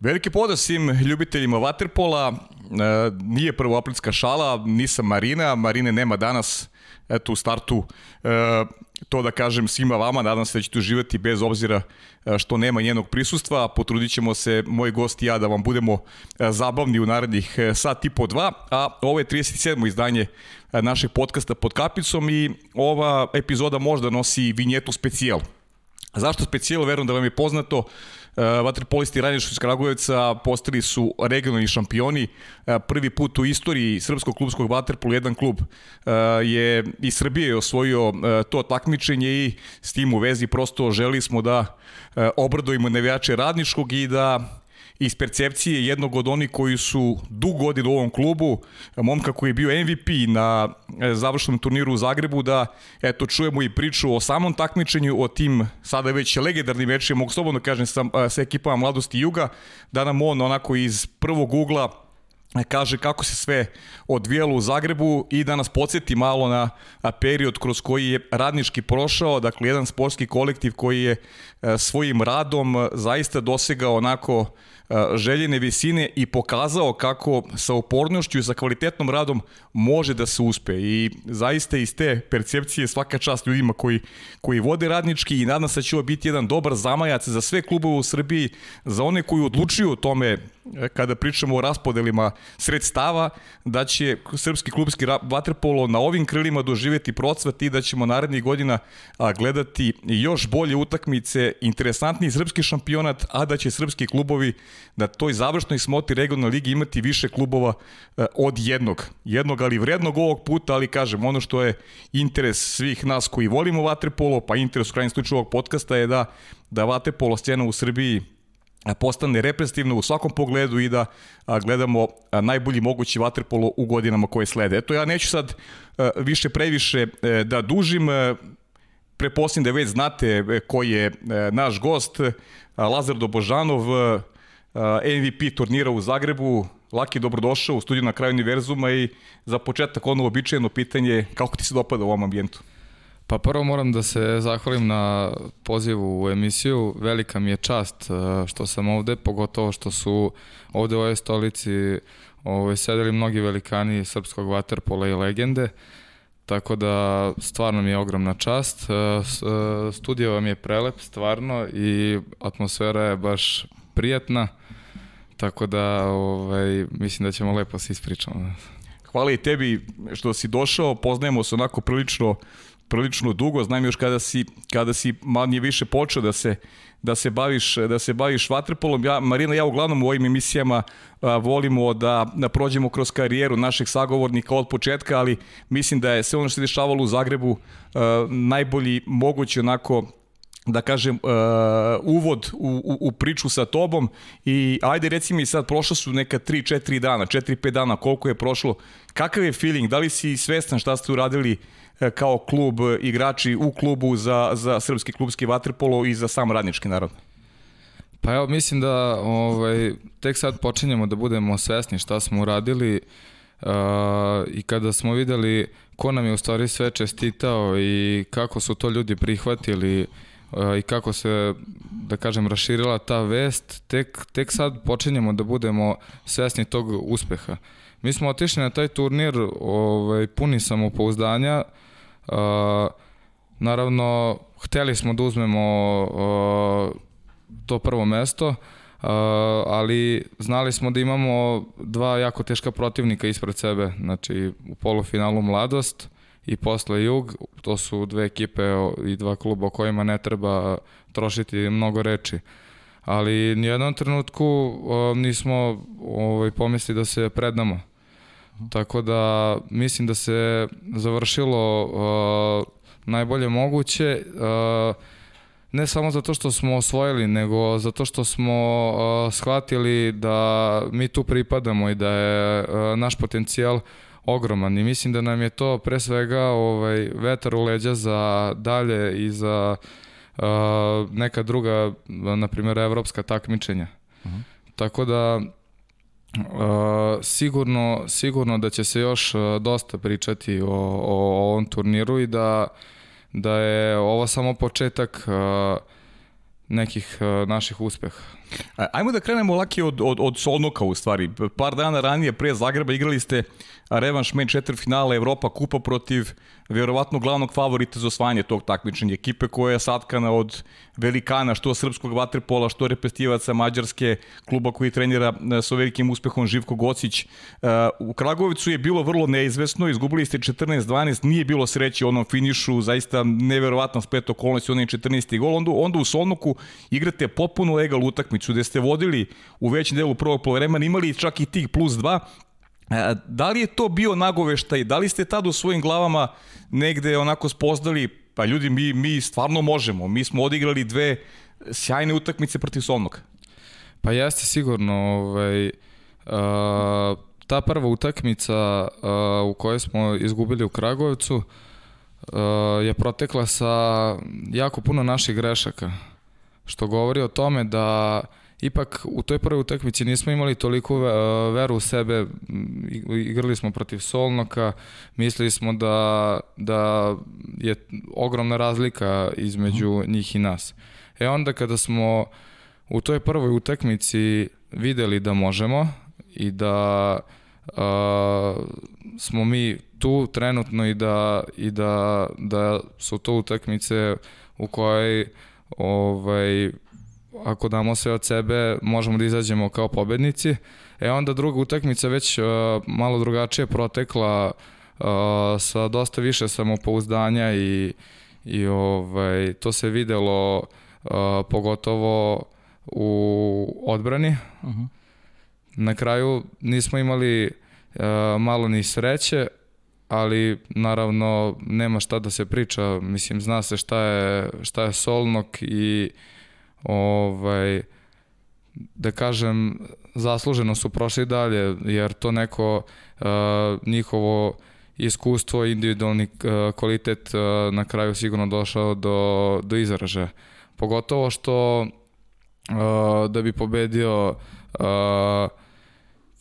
Veliki pozdrav svim ljubiteljima Waterpola. E, nije prvoaprilska šala, nisam Marina, Marine nema danas, eto u startu e, to da kažem svima vama, nadam se da ćete uživati bez obzira e, što nema njenog prisustva, potrudit ćemo se, moj gost i ja, da vam budemo e, zabavni u narednih e, sat i po dva, a ovo je 37. izdanje našeg podcasta pod kapicom i ova epizoda možda nosi vinjetu specijal. Zašto specijal? Verujem da vam je poznato. Vaterpolisti Radničkog iz Kragujevca postali su regionalni šampioni. Prvi put u istoriji srpskog klubskog vaterpola jedan klub je i Srbije osvojio to takmičenje i s tim u vezi prosto želi smo da obradujemo navijače Radničkog i da iz percepcije jednog od onih koji su dug godin u ovom klubu, momka koji je bio MVP na e, završnom turniru u Zagrebu, da eto čujemo i priču o samom takmičenju, o tim sada već legendarnim mečima, mogu slobodno kažem sa, e, sa ekipama Mladosti Juga, da nam on onako iz prvog ugla kaže kako se sve odvijalo u Zagrebu i da nas podsjeti malo na period kroz koji je radnički prošao, dakle jedan sportski kolektiv koji je e, svojim radom zaista dosegao onako željene visine i pokazao kako sa upornošću i sa kvalitetnom radom može da se uspe. I zaista iz te percepcije svaka čast ljudima koji, koji vode radnički i nadam se da će ovo biti jedan dobar zamajac za sve klubove u Srbiji, za one koji odlučuju o tome kada pričamo o raspodelima sredstava, da će srpski klubski vaterpolo na ovim krilima doživjeti procvat i da ćemo narednih godina gledati još bolje utakmice, interesantni srpski šampionat, a da će srpski klubovi na toj završnoj smoti regionalne ligi imati više klubova od jednog. Jednog, ali vrednog ovog puta, ali kažem, ono što je interes svih nas koji volimo vaterpolo, pa interes u krajnjem slučaju ovog podcasta je da, da vaterpolo scena u Srbiji postane reprezentativno u svakom pogledu i da gledamo najbolji mogući vaterpolo u godinama koje slede. Eto, ja neću sad više previše e, da dužim, e, preposlim da već znate e, ko je naš gost, Lazar Dobožanov, MVP turnira u Zagrebu, Laki, dobrodošao u studiju na kraju univerzuma i za početak ono običajeno pitanje kako ti se dopada u ovom ambijentu? Pa prvo moram da se zahvalim na pozivu u emisiju. Velika mi je čast e, što sam ovde, pogotovo što su ovde u ovoj stolici ovaj, sedeli mnogi velikani srpskog vaterpola i legende. Tako da stvarno mi je ogromna čast. E, e, studio vam je prelep stvarno i atmosfera je baš prijatna. Tako da ovaj, mislim da ćemo lepo se ispričamo. Hvala i tebi što si došao. Poznajemo se onako prilično prilično dugo, znam još kada si, kada si manje više počeo da se, da se baviš, da se baviš vaterpolom. Ja, Marina, ja uglavnom u ovim emisijama a, volimo da, da prođemo kroz karijeru našeg sagovornika od početka, ali mislim da je sve ono što se dešavalo u Zagrebu a, najbolji mogući onako da kažem, uh, uvod u, u, u priču sa tobom i ajde reci mi sad, prošlo su neka 3-4 dana, 4-5 dana, koliko je prošlo, kakav je feeling, da li si svestan šta ste uradili E, kao klub igrači u klubu za, za srpski klubski vaterpolo i za sam radnički narod? Pa evo, mislim da ovaj, tek sad počinjemo da budemo svesni šta smo uradili uh, i kada smo videli ko nam je u stvari sve čestitao i kako su to ljudi prihvatili uh, i kako se, da kažem, raširila ta vest, tek, tek sad počinjemo da budemo svesni tog uspeha. Mi smo otišli na taj turnir ovaj, puni samopouzdanja, Uh, naravno, hteli smo da uzmemo uh, to prvo mesto, uh, ali znali smo da imamo dva jako teška protivnika ispred sebe, znači u polufinalu Mladost i posle Jug, to su dve ekipe i dva kluba o kojima ne treba trošiti mnogo reči. Ali nijednom trenutku uh, nismo ovaj, pomisli da se prednamo. Tako da mislim da se završilo uh, najbolje moguće. Uh, ne samo zato što smo osvojili, nego zato što smo uh, shvatili da mi tu pripadamo i da je uh, naš potencijal ogroman i mislim da nam je to pre svega ovaj vetar u leđa za dalje i za uh, neka druga, na primjer, evropska takmičenja. Uh mhm. -huh. Tako da Uh, sigurno, sigurno da će se još dosta pričati o, o ovom turniru i da, da je ovo samo početak uh, nekih uh, naših uspeha. Ajmo da krenemo laki od, od, od Solnoka u stvari. Par dana ranije pre Zagreba igrali ste revanš men finala Evropa kupa protiv verovatno glavnog favorita za osvajanje tog takmičenja. Ekipe koja je satkana od velikana, što srpskog vaterpola, što repestivaca Mađarske, kluba koji trenira e, sa velikim uspehom Živko Gocić. E, u Kragovicu je bilo vrlo neizvesno, izgubili ste 14-12, nije bilo sreće onom finišu, zaista neverovatno spet okolnosti, onaj 14. gol. Onda, onda u Solnoku igrate popuno legal utakmicu, gde ste vodili u većem delu prvog polovremena, imali čak i tih plus 2, E, da li je to bio nagoveštaj? Da li ste tad u svojim glavama negde onako spoznali, pa ljudi, mi, mi stvarno možemo. Mi smo odigrali dve sjajne utakmice protiv Solnog. Pa jeste sigurno. Ovaj, uh, ta prva utakmica uh, u kojoj smo izgubili u Kragovcu uh, je protekla sa jako puno naših grešaka. Što govori o tome da ipak u toj prvoj utakmici nismo imali toliko e, veru u sebe, igrali smo protiv Solnoka, mislili smo da, da je ogromna razlika između mhm. njih i nas. E onda kada smo u toj prvoj utakmici videli da možemo i da a, smo mi tu trenutno i da, i da, da su to utakmice u kojoj ovaj, ako damo sve od sebe, možemo da izađemo kao pobednici. E onda druga utakmica već uh, malo drugačije protekla uh, sa dosta više samopouzdanja i, i ovaj, to se videlo uh, pogotovo u odbrani. Uh -huh. Na kraju nismo imali uh, malo ni sreće, ali naravno nema šta da se priča, mislim zna se šta je, šta je Solnok i ovaj, da kažem, zasluženo su prošli dalje, jer to neko uh, njihovo iskustvo, individualni uh, kvalitet uh, na kraju sigurno došao do, do izražaja. Pogotovo što uh, da bi pobedio uh,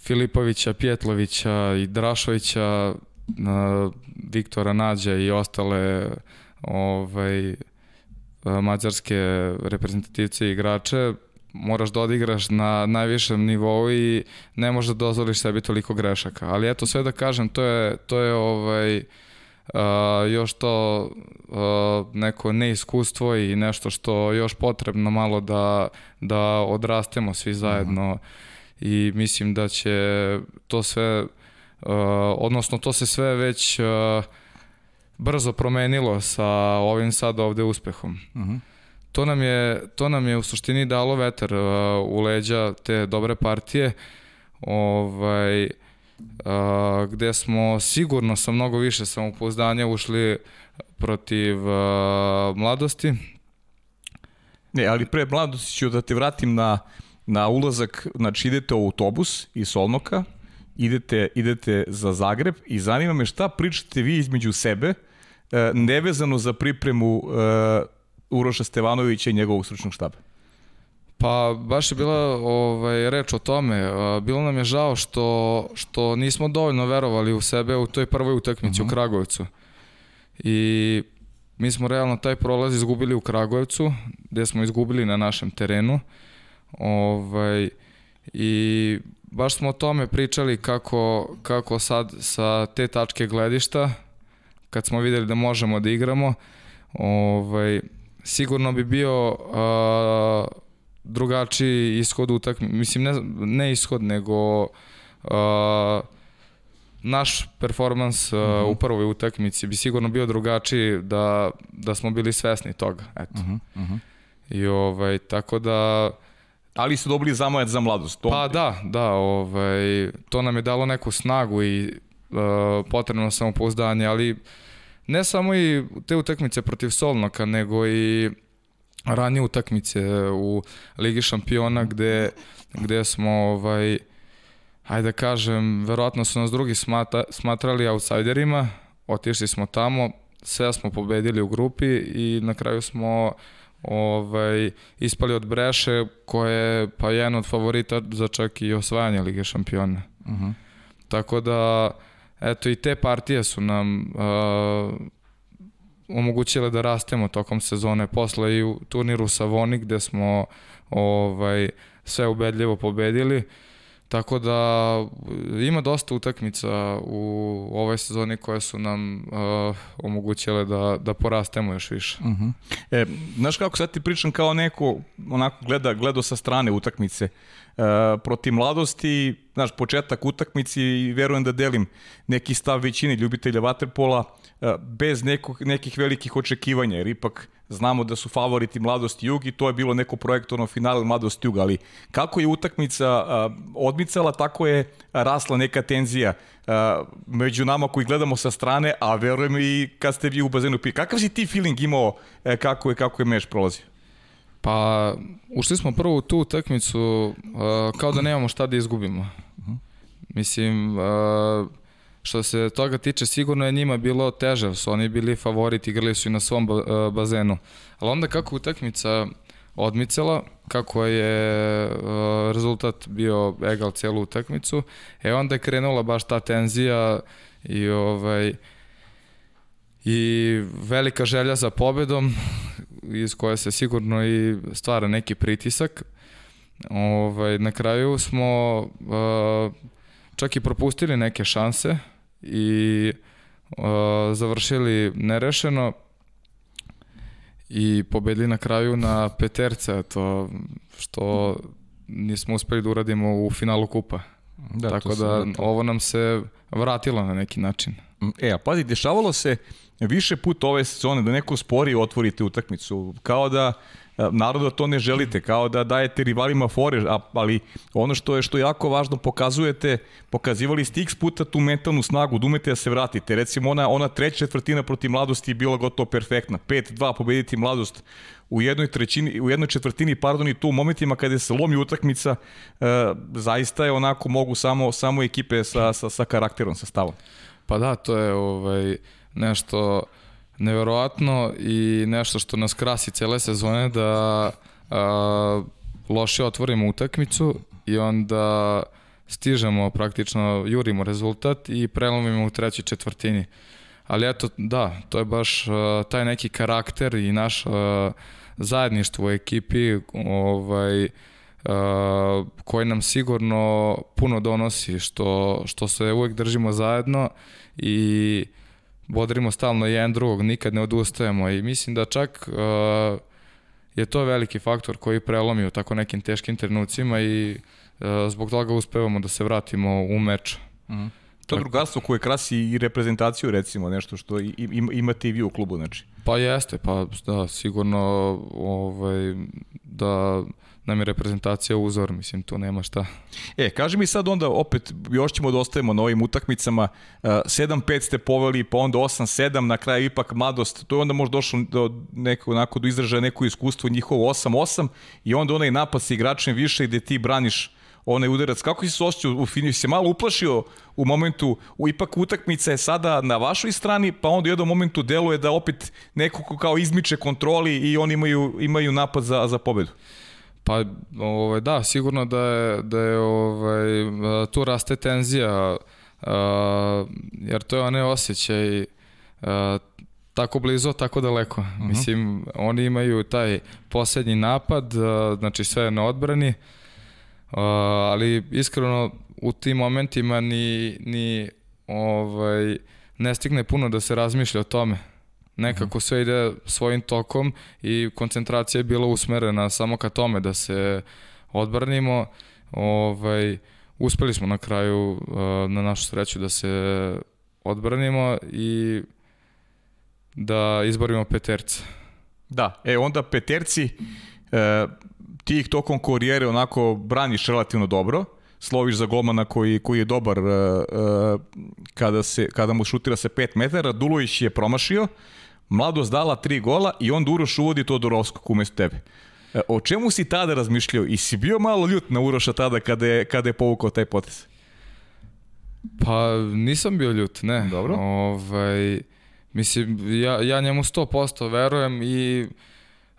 Filipovića, Pjetlovića i Drašovića, Viktora Nađa i ostale ovaj, mađarske reprezentativce i igrače, moraš da odigraš na najvišem nivou i ne možeš da dozvoliš sebi toliko grešaka. Ali eto, sve da kažem, to je, to je ovaj, uh, još to uh, neko neiskustvo i nešto što još potrebno malo da, da odrastemo svi zajedno uh -huh. i mislim da će to sve, odnosno to se sve već uh, brzo promenilo sa ovim sad ovde uspehom. Uh mhm. -huh. To nam je to nam je u suštini dalo vetar uh, u leđa te dobre partije. Ovaj uh, gde smo sigurno sa mnogo više samopouzdanja ušli protiv uh, mladosti. Ne, ali pre mladosti ću da te vratim na, na ulazak, znači idete u autobus iz Solnoka, idete, idete za Zagreb i zanima me šta pričate vi između sebe E, nevezano za pripremu e, Uroša Stevanovića i njegovog stručnog štaba? Pa baš je bila ovaj, reč o tome. E, bilo nam je žao što, što nismo dovoljno verovali u sebe u toj prvoj utakmici uh -huh. u mhm. Kragujevcu. I mi smo realno taj prolaz izgubili u Kragujevcu, gde smo izgubili na našem terenu. Ovaj, I baš smo o tome pričali kako, kako sad sa te tačke gledišta kad smo videli da možemo da igramo, ovaj, sigurno bi bio a, drugačiji ishod utakmice, mislim ne, ne ishod, nego a, naš performans uh, mm -hmm. u prvoj utakmici bi sigurno bio drugačiji da, da smo bili svesni toga. Eto. Mm -hmm. I ovaj, tako da... Ali su dobili zamojac za mladost. To... Pa da, da, ovaj, to nam je dalo neku snagu i uh, potrebno samopouzdanje, ali ne samo i te utakmice protiv Solnoka, nego i ranije utakmice u Ligi šampiona gde, gde smo ovaj, ajde da kažem, verovatno su nas drugi smata, smatrali outsiderima, otišli smo tamo, sve smo pobedili u grupi i na kraju smo ovaj, ispali od Breše koja je pa jedan od favorita za čak i osvajanje Lige šampiona. Uh mhm. -huh. Tako da, eto i te partije su nam uh, omogućile da rastemo tokom sezone. Posle i u turniru sa Voni gde smo ovaj, sve ubedljivo pobedili. Tako da ima dosta utakmica u ovoj sezoni koje su nam uh, omogućile da, da porastemo još više. Uh mhm. -huh. e, znaš kako sad ti pričam kao neko onako gleda, gledao sa strane utakmice. Uh, protiv mladosti, znaš, početak utakmici i verujem da delim neki stav većine ljubitelja vaterpola bez nekog, nekih velikih očekivanja, jer ipak znamo da su favoriti Mladost Jug i to je bilo neko projektorno finale Mladost Jug, ali kako je utakmica odmicala, tako je rasla neka tenzija među nama koji gledamo sa strane, a verujem i kad ste vi u bazenu pi. Kakav si ti feeling imao kako je, kako je meš prolazio? Pa, ušli smo prvo u tu utakmicu kao da nemamo šta da izgubimo. Uh mhm. Mislim, Što se toga tiče, sigurno je njima bilo teže, su oni bili favoriti, igrali su i na svom e, bazenu. Ali onda kako utakmica odmicala, kako je e, rezultat bio egal celu utakmicu, e onda je krenula baš ta tenzija i ovaj i velika želja za pobedom iz koje se sigurno i stvara neki pritisak. Ovaj, na kraju smo uh, čak i propustili neke šanse i uh, završili nerešeno i pobedili na kraju na peterce, to što nismo uspeli da uradimo u finalu kupa. Da, Tako da ovo nam se vratilo na neki način. E, a pazi, dešavalo se više puta ove sezone da neko spori otvorite utakmicu, kao da Naravno da to ne želite, kao da dajete rivalima fore, ali ono što je što jako važno, pokazujete, pokazivali ste x puta tu mentalnu snagu, da umete da se vratite. Recimo ona, ona treća četvrtina protiv mladosti je bila gotovo perfektna. 5-2 pobediti mladost u jednoj trećini, u jednoj četvrtini, pardon, i tu u momentima kada se lomi utakmica, e, zaista je onako mogu samo, samo ekipe sa, sa, sa karakterom, sa stavom. Pa da, to je ovaj, nešto neverovatno i nešto što nas krasi cele sezone da a, loše otvorimo utakmicu i onda stižemo praktično, jurimo rezultat i prelomimo u trećoj četvrtini. Ali eto, da, to je baš a, taj neki karakter i naš a, zajedništvo u ekipi ovaj, a, koji nam sigurno puno donosi, što, što se uvek držimo zajedno i bodrimo stalno jedan drugog, nikad ne odustajemo i mislim da čak uh, je to veliki faktor koji prelomi u tako nekim teškim trenucima i uh, zbog toga uspevamo da se vratimo u meč. Mm -hmm. To je drugarstvo koje krasi i reprezentaciju recimo, nešto što imate i vi u klubu, znači. Pa jeste, pa da, sigurno ovaj, da nam je reprezentacija uzor, mislim, tu nema šta. E, kaži mi sad onda, opet, još ćemo da ostajemo na ovim utakmicama, 7-5 ste poveli, pa onda 8-7, na kraju ipak mladost, to je onda možda došlo do nekog, onako, do izražaja neko iskustvo njihovo 8-8 i onda onaj napad sa igračem više gde ti braniš onaj udarac. Kako si se osjećao u finiju? Si se malo uplašio u momentu, u, ipak utakmica je sada na vašoj strani, pa onda u jednom momentu deluje da opet neko kao izmiče kontroli i oni imaju, imaju napad za, za pobedu. Pa ovaj, da, sigurno da je, da je ovaj, tu raste tenzija, uh, jer to je onaj osjećaj tako blizu, tako daleko. Uh mhm. -huh. Mislim, oni imaju taj poslednji napad, znači sve je na odbrani, ali iskreno u tim momentima ni, ni ovaj, ne stigne puno da se razmišlja o tome nekako sve ide svojim tokom i koncentracija je bila usmerena samo ka tome da se odbranimo. Ovaj, uspeli smo na kraju uh, na našu sreću da se odbranimo i da izborimo peterce. Da, e onda peterci, e, ti ih tokom korijere onako braniš relativno dobro, sloviš za golmana koji, koji je dobar e, kada, se, kada mu šutira se 5 metara, Dulović je promašio, Mladost dala tri gola i onda Uroš uvodi Todorovskog umesto tebe. E, o čemu si tada razmišljao? I si bio malo ljut na Uroša tada kada je, kada je povukao taj potez? Pa nisam bio ljut, ne. Dobro. Ovaj, mislim, ja, ja njemu 100% verujem i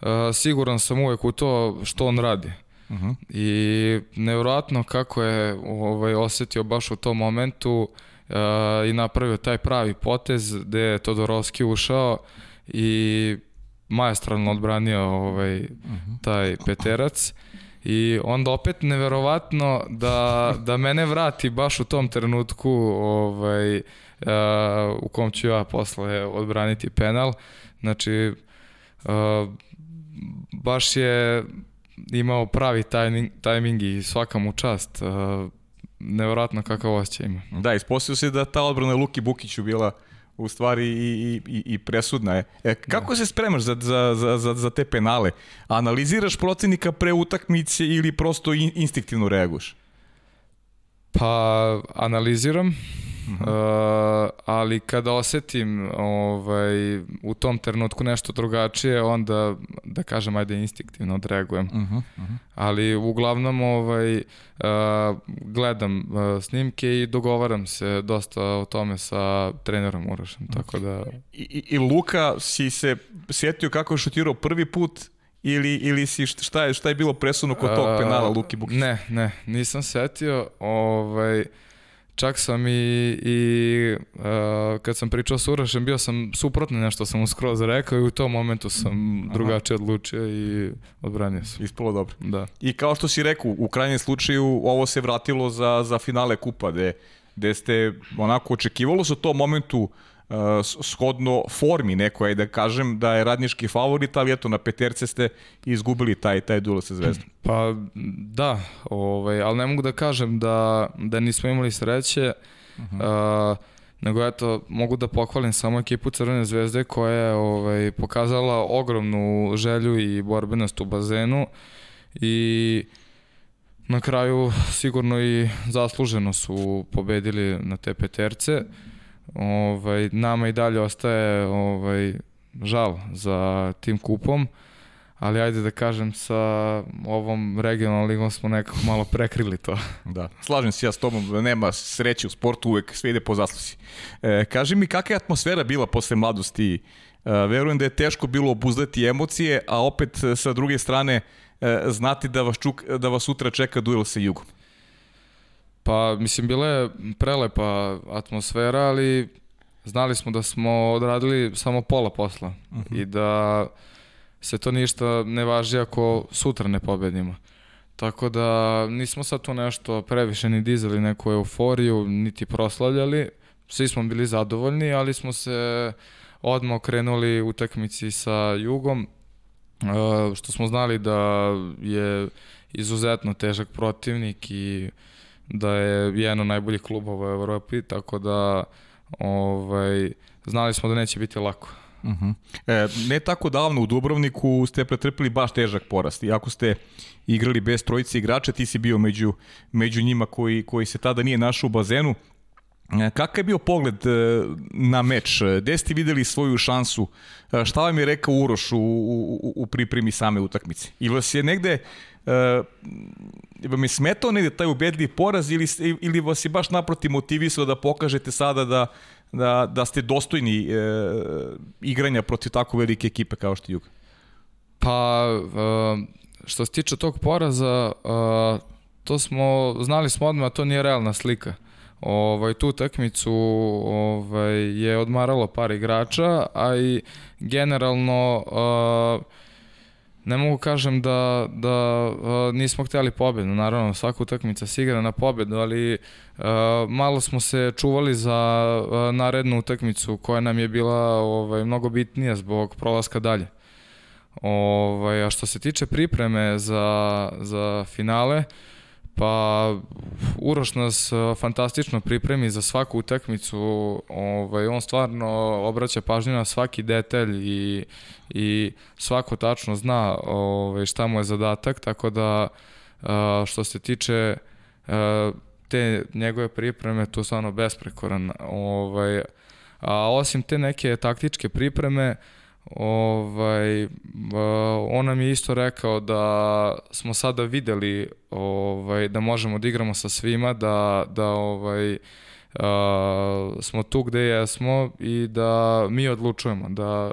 uh, siguran sam uvek u to što on radi. Uh -huh. I nevjerojatno kako je ovaj, osetio baš u tom momentu uh, i napravio taj pravi potez gde je Todorovski ušao i majestralno odbranio ovaj, taj peterac i onda opet neverovatno da, da mene vrati baš u tom trenutku ovaj, uh, u kom ću ja posle odbraniti penal. Znači, uh, baš je imao pravi tajming, tajming i svaka mu čast. Uh, nevjerojatno kakav osjećaj ima. Da, ispostavio se da ta odbrana Luki Bukiću bila u stvari i, i, i presudna je. E, kako da. se spremaš za, za, za, za te penale? Analiziraš protivnika pre utakmice ili prosto in, instinktivno reaguješ? Pa, analiziram Uh, ali kada osetim ovaj, u tom trenutku nešto drugačije, onda, da kažem, ajde instinktivno odreagujem. Uh -huh, uh -huh. Ali uglavnom ovaj, uh, gledam uh, snimke i dogovaram se dosta o tome sa trenerom Urošem, tako da... I, i Luka, si se sjetio kako je šutirao prvi put ili, ili si šta je, šta je bilo presudno kod tog penala Luki Bukić? Ne, ne, nisam setio. Ovaj, Čak sam i, i uh, kad sam pričao s Urašem, bio sam suprotno nešto sam mu skroz rekao i u tom momentu sam Aha. drugačije odlučio i odbranio sam. Ispalo dobro. Da. I kao što si rekao, u krajnjem slučaju ovo se vratilo za, za finale kupa, gde, gde ste onako očekivalo se u tom momentu uh, uh, shodno formi nekoj, da kažem da je radnički favorit, ali eto na peterce ste izgubili taj taj duel sa Zvezdom. Pa da, ovaj, ali ne mogu da kažem da, da nismo imali sreće, uh -huh. uh, nego eto, mogu da pohvalim samo ekipu Crvene zvezde koja je ovaj, pokazala ogromnu želju i borbenost u bazenu i na kraju sigurno i zasluženo su pobedili na te peterce. Ovaj, nama i dalje ostaje ovaj, žal za tim kupom, ali ajde da kažem sa ovom regionalnom ligom smo nekako malo prekrili to. Da, slažem se ja s tobom, nema sreće u sportu, uvek sve ide po zaslusi. E, kaži mi kakva je atmosfera bila posle mladosti? E, verujem da je teško bilo obuzdati emocije, a opet sa druge strane e, znati da vas, čuk, da vas sutra čeka duel sa Jugom. Pa, mislim, bila je prelepa atmosfera, ali znali smo da smo odradili samo pola posla uh -huh. i da se to ništa ne važi ako sutra ne pobedimo. Tako da nismo sad tu nešto previše ni dizali neku euforiju, niti proslavljali. Svi smo bili zadovoljni, ali smo se odmah okrenuli u utakmici sa Jugom, što smo znali da je izuzetno težak protivnik i da je jedan od najboljih klubova u Evropi, tako da ovaj, znali smo da neće biti lako. Uh -huh. e, ne tako davno u Dubrovniku ste pretrpili baš težak porast. Iako ste igrali bez trojice igrača, ti si bio među, među njima koji, koji se tada nije našao u bazenu. E, kakav je bio pogled e, na meč? Gde ste videli svoju šansu? E, šta vam je rekao Uroš u, u, u pripremi same utakmice? Ili vas je negde uh, vam je smetao negde taj ubedljiv poraz ili, ili vas je baš naprotiv motivisao da pokažete sada da, da, da ste dostojni uh, igranja protiv tako velike ekipe kao što je Jug? Pa, uh, što se tiče tog poraza, uh, to smo, znali smo odmah, to nije realna slika. Ovaj, tu takmicu ovaj, je odmaralo par igrača, a i generalno uh, ne mogu kažem da, da uh, nismo htjeli pobedu, naravno svaka utakmica se igra na pobedu, ali uh, malo smo se čuvali za uh, narednu utakmicu koja nam je bila ovaj, mnogo bitnija zbog prolaska dalje. Ovaj, a što se tiče pripreme za, za finale, uh, Pa Uroš nas e, fantastično pripremi za svaku utakmicu. Ovaj on stvarno obraća pažnju na svaki detalj i i svako tačno zna ovaj šta mu je zadatak, tako da e, što se tiče e, te njegove pripreme, to stvarno besprekoran. Ovaj a osim te neke taktičke pripreme, uh, Ovaj, on nam je isto rekao da smo sada videli ovaj, da možemo da igramo sa svima, da, da ovaj, uh, smo tu gde jesmo i da mi odlučujemo, da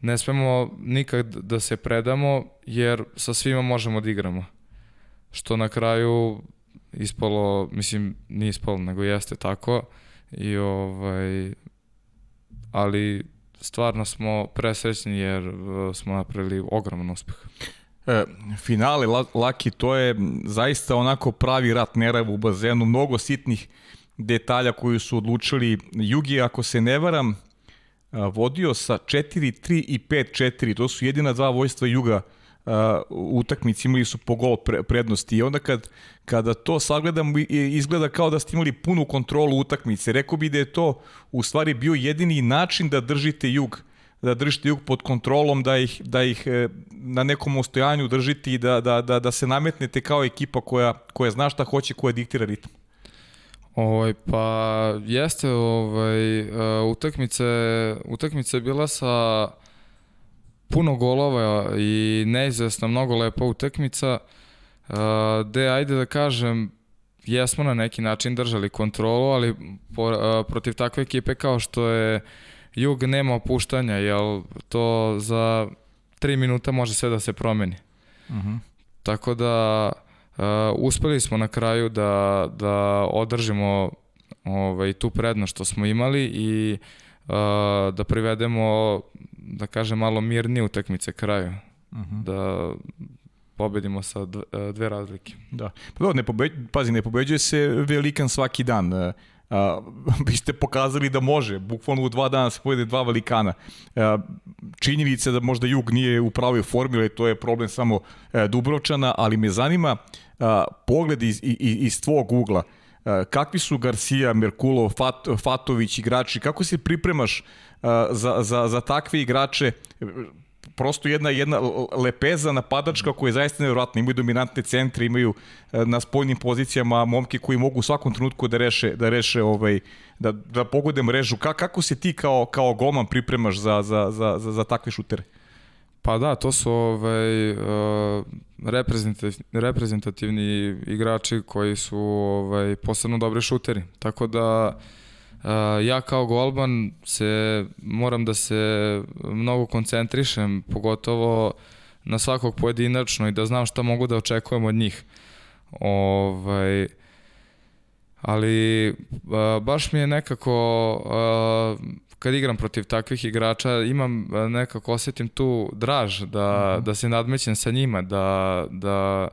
ne smemo nikad da se predamo jer sa svima možemo da igramo. Što na kraju ispalo, mislim, nije ispalo, nego jeste tako. I ovaj, ali stvarno smo presrećni jer uh, smo napravili ogroman uspeh. E, finale Laki, to je zaista onako pravi rat nerava u bazenu, mnogo sitnih detalja koji su odlučili Jugi, ako se ne varam, vodio sa 4-3 i 5-4, to su jedina dva vojstva Juga utakmici imali su po gol pre, prednosti i onda kad, kada to sagledam izgleda kao da ste imali punu kontrolu utakmice. Rekao bi da je to u stvari bio jedini način da držite jug da držite jug pod kontrolom, da ih, da ih e, na nekom ostojanju držite i da, da, da, da se nametnete kao ekipa koja, koja zna šta hoće, koja diktira ritam. Ovaj, pa jeste, ovaj, uh, utakmice, utakmica je bila sa puno golova i neizvesna, mnogo lepa utakmica, uh, gde, ajde da kažem, jesmo na neki način držali kontrolu, ali po, uh, protiv takve ekipe kao što je Jug nema opuštanja, jel to za 3 minuta može sve da se promeni. Uh mhm. -huh. Tako da Uh, uspeli smo na kraju da, da održimo ovaj, tu prednost što smo imali i uh, da privedemo, da kažem, malo mirnije utakmice kraju. Uh mhm. -huh. Da pobedimo sa dve razlike. Da. Pa dobro, ne pobeđ, pazi, ne pobeđuje se velikan svaki dan. Uh, vi ste pokazali da može, bukvalno u dva dana se pojede dva velikana. Uh, činjenica da možda Jug nije u pravoj formili, to je problem samo uh, Dubrovčana, ali me zanima uh, pogled iz, iz, iz tvog ugla. Uh, kakvi su Garcia, Merkulov, Fat, Fatović igrači, kako se pripremaš za, za, za takve igrače? prosto jedna jedna lepeza napadačka koja je zaista nevjerojatna. Imaju dominantne centre, imaju na spoljnim pozicijama momke koji mogu u svakom trenutku da reše da reše ovaj da da pogode mrežu. Ka, kako se ti kao kao golman pripremaš za za za za, za takve šutere? Pa da, to su ovaj, uh, reprezentativni, reprezentativni igrači koji su ovaj, posebno dobri šuteri. Tako da Uh, ja kao golban se moram da se mnogo koncentrišem, pogotovo na svakog pojedinačno i da znam šta mogu da očekujem od njih. Ovaj, ali uh, baš mi je nekako uh, kad igram protiv takvih igrača imam nekako osetim tu draž da, uh mhm. -huh. da se nadmećem sa njima, da, da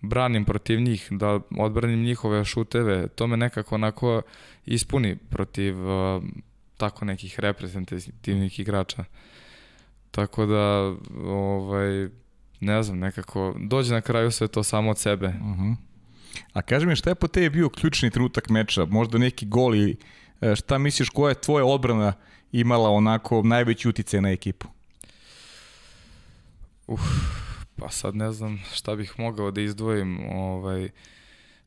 branim protiv njih, da odbranim njihove šuteve. To me nekako onako ispuni protiv uh, tako nekih reprezentativnih igrača. Tako da, ovaj, ne znam, nekako dođe na kraju sve to samo od sebe. Uh mhm. -huh. A kaži mi, šta je po tebi bio ključni trenutak meča? Možda neki gol ili e, šta misliš, koja je tvoja odbrana imala onako najveći uticaj na ekipu? Uf, pa sad ne znam šta bih mogao da izdvojim. Ovaj,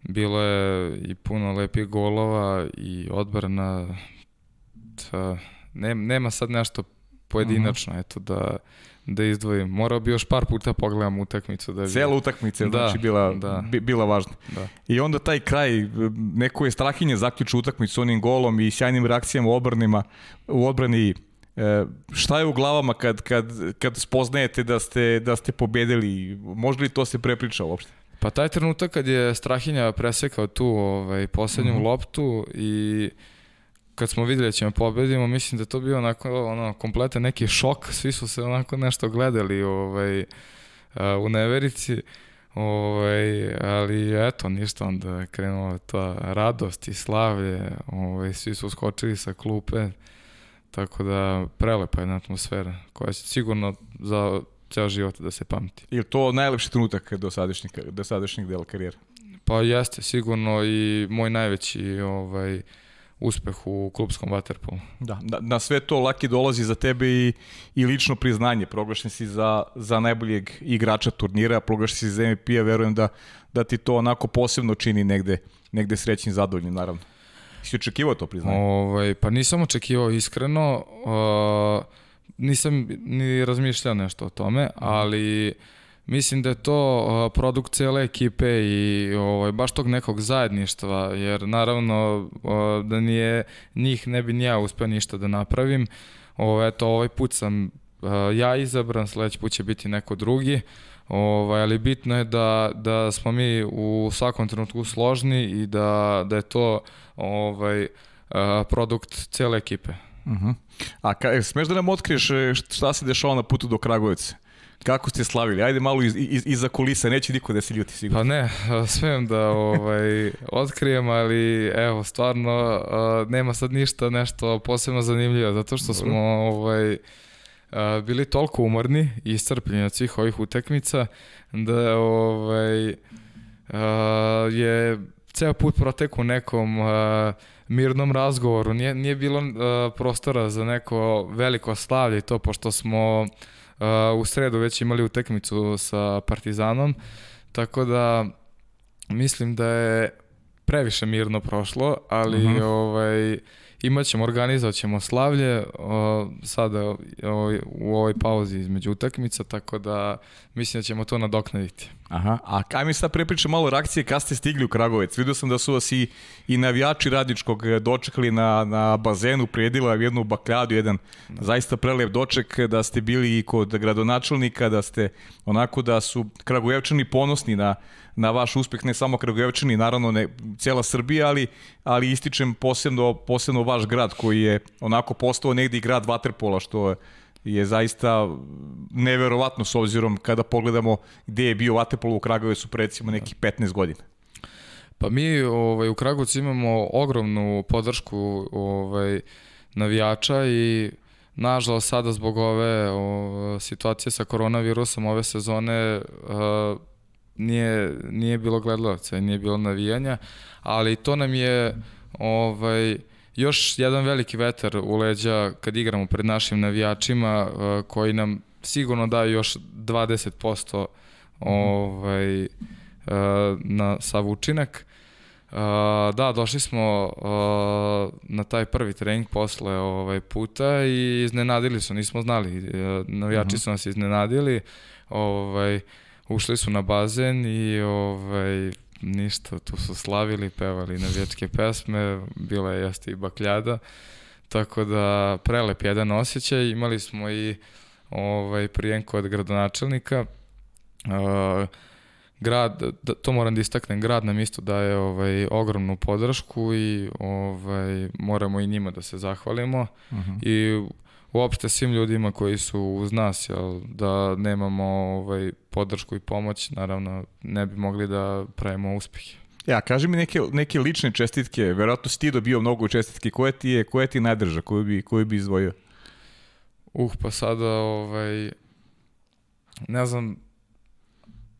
bilo je i puno lepih golova i odbrana. Ta, ne, nema sad nešto pojedinačno, uh -huh. eto da da izdvojim. Morao bi još par puta pogledam utakmicu. Da bi... Cela utakmica da, znači bila, da. Bi, bila važna. Da. I onda taj kraj, neko je strahinje zaključio utakmicu onim golom i sjajnim reakcijama u odbranima, u odbrani E, šta je u glavama kad, kad, kad spoznajete da ste, da ste pobedili? Može li to se prepriča uopšte? Pa taj trenutak kad je Strahinja presekao tu ovaj, poslednju mm -hmm. loptu i kad smo videli da ćemo pobedimo, mislim da to bio onako ono, kompletan neki šok, svi su se onako nešto gledali ovaj, u neverici, ovaj, ali eto, ništa, onda krenula ta radost i slavlje, ovaj, svi su skočili sa klupe, tako da prelepa jedna atmosfera koja će sigurno za ceo život da se pamti. Je to najlepši trenutak do sadašnjeg, do sadašnjeg dela karijera? Pa jeste, sigurno i moj najveći ovaj, uspeh u klubskom vaterpolu. Da, da, na sve to Laki dolazi za tebe i, i lično priznanje. Proglašen si za, za najboljeg igrača turnira, proglašen si za MVP-a, verujem da, da ti to onako posebno čini negde, negde srećnim zadovoljnim, naravno. Si očekivao to priznanje? Ovaj, pa nisam očekivao iskreno. Uh, nisam ni razmišljao nešto o tome, ali mislim da je to produkt cele ekipe i ovaj, baš tog nekog zajedništva, jer naravno da nije njih ne bi ni ja uspeo ništa da napravim. Ovo, eto, ovaj put sam ja izabran, sledeći put će biti neko drugi. Ovaj, ali bitno je da, da smo mi u svakom trenutku složni i da, da je to ovaj, produkt cele ekipe. Uh -huh. A ka, smeš da nam otkriješ e, šta se dešava na putu do Kragujevca? Kako ste slavili? Ajde malo iz, iz, iza kulisa, neće niko da se ljuti sigurno. Pa ne, smijem da ovaj, otkrijem, ali evo, stvarno nema sad ništa nešto posebno zanimljivo, zato što smo ovaj, bili toliko umorni i iscrpljeni od svih ovih utekmica, da ovaj, je ceo put protek u nekom mirnom razgovoru. Nije, nije bilo prostora za neko veliko slavlje i to, pošto smo u sredu već imali utekmicu sa Partizanom, tako da mislim da je previše mirno prošlo, ali uh mhm. -huh. ovaj imat ćemo, organizovat ćemo slavlje o, sada o, u ovoj pauzi između utakmica, tako da mislim da ćemo to nadoknaditi. Aha, a kaj mi sad prepriča malo reakcije kad ste stigli u Kragovec? Vidio sam da su vas i, i navijači radničkog dočekali na, na bazenu, prijedila jednu bakljadu, jedan da. zaista prelep doček, da ste bili i kod gradonačelnika, da ste onako da su Kragujevčani ponosni na, na vaš uspeh, ne samo Kragujevčani, naravno ne cijela Srbija, ali, ali ističem posebno, posebno vaš grad koji je onako postao negdje i grad Vaterpola, što je je zaista neverovatno s obzirom kada pogledamo gde je bio Vaterpolo u Kragovicu pre recimo nekih 15 godina. Pa mi ovaj, u Kragovcu imamo ogromnu podršku ovaj, navijača i nažalost sada zbog ove o, situacije sa koronavirusom ove sezone uh, nije, nije bilo gledalaca i nije bilo navijanja, ali to nam je ovaj, još jedan veliki vetar u leđa kad igramo pred našim navijačima uh, koji nam sigurno daju još 20% ovaj, uh, na sav učinak. Uh, da, došli smo na taj prvi trening posle ovaj puta i iznenadili su, nismo znali. Navijači mhm. su nas iznenadili. Ovaj ušli su na bazen i ovaj ništa, tu su slavili, pevali navijačke pesme, bila je jeste i bakljada, tako da prelep jedan osjećaj, imali smo i ovaj, prijenku od gradonačelnika, uh, grad, da, to moram da istaknem, grad nam isto daje ovaj, ogromnu podršku i ovaj, moramo i njima da se zahvalimo uh mhm. -huh. i uopšte svim ljudima koji su uz nas, jel, da nemamo ovaj, podršku i pomoć, naravno ne bi mogli da pravimo uspehe. Ja, kaži mi neke, neke lične čestitke, verovatno si ti dobio mnogo čestitke, koje ti je, koje ti nadrža, koju bi, koju bi izdvojio? Uh, pa sada, ovaj, ne znam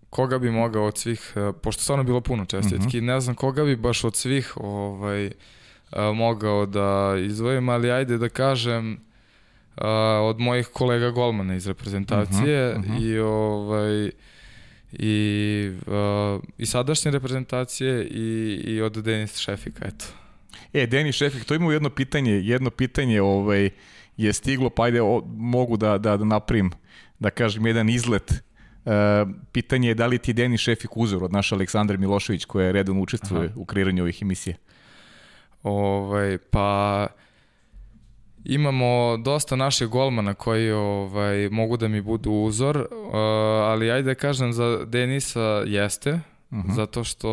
koga bi mogao od svih, eh, pošto stvarno bilo puno čestitki, uh mhm. -huh. ne znam koga bi baš od svih ovaj, eh, mogao da izdvojim, ali ajde da kažem, uh, od mojih kolega golmana iz reprezentacije uh -huh, uh -huh. i ovaj i, uh, i sadašnje reprezentacije i, i od Denis Šefika, eto. E, Denis Šefik, to ima jedno pitanje, jedno pitanje ovaj, je stiglo, pa ajde, o, mogu da, da, da naprim, da kažem, jedan izlet. Uh, pitanje je da li ti Denis Šefik uzor od naša Aleksandar Milošević koja je redom učestvuje Aha. u kreiranju ovih emisija? Ovaj, pa Imamo dosta naših golmana koji ovaj, mogu da mi budu uzor, uh, ali ajde da kažem za Denisa jeste, uh mhm. -huh. zato što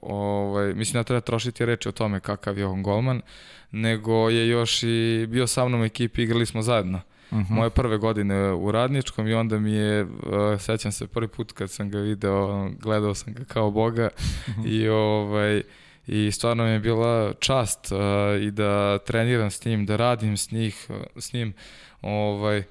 ovaj, mislim da treba trošiti reči o tome kakav je on golman, nego je još i bio sa mnom u ekipi, igrali smo zajedno. Uh mhm. -huh. Moje prve godine u Radničkom i onda mi je, uh, sećam se prvi put kad sam ga video, gledao sam ga kao boga uh mhm. -huh. i ovaj, i stvarno mi je bila čast uh, i da treniram s njim, da radim s, njih, s njim. Ovaj,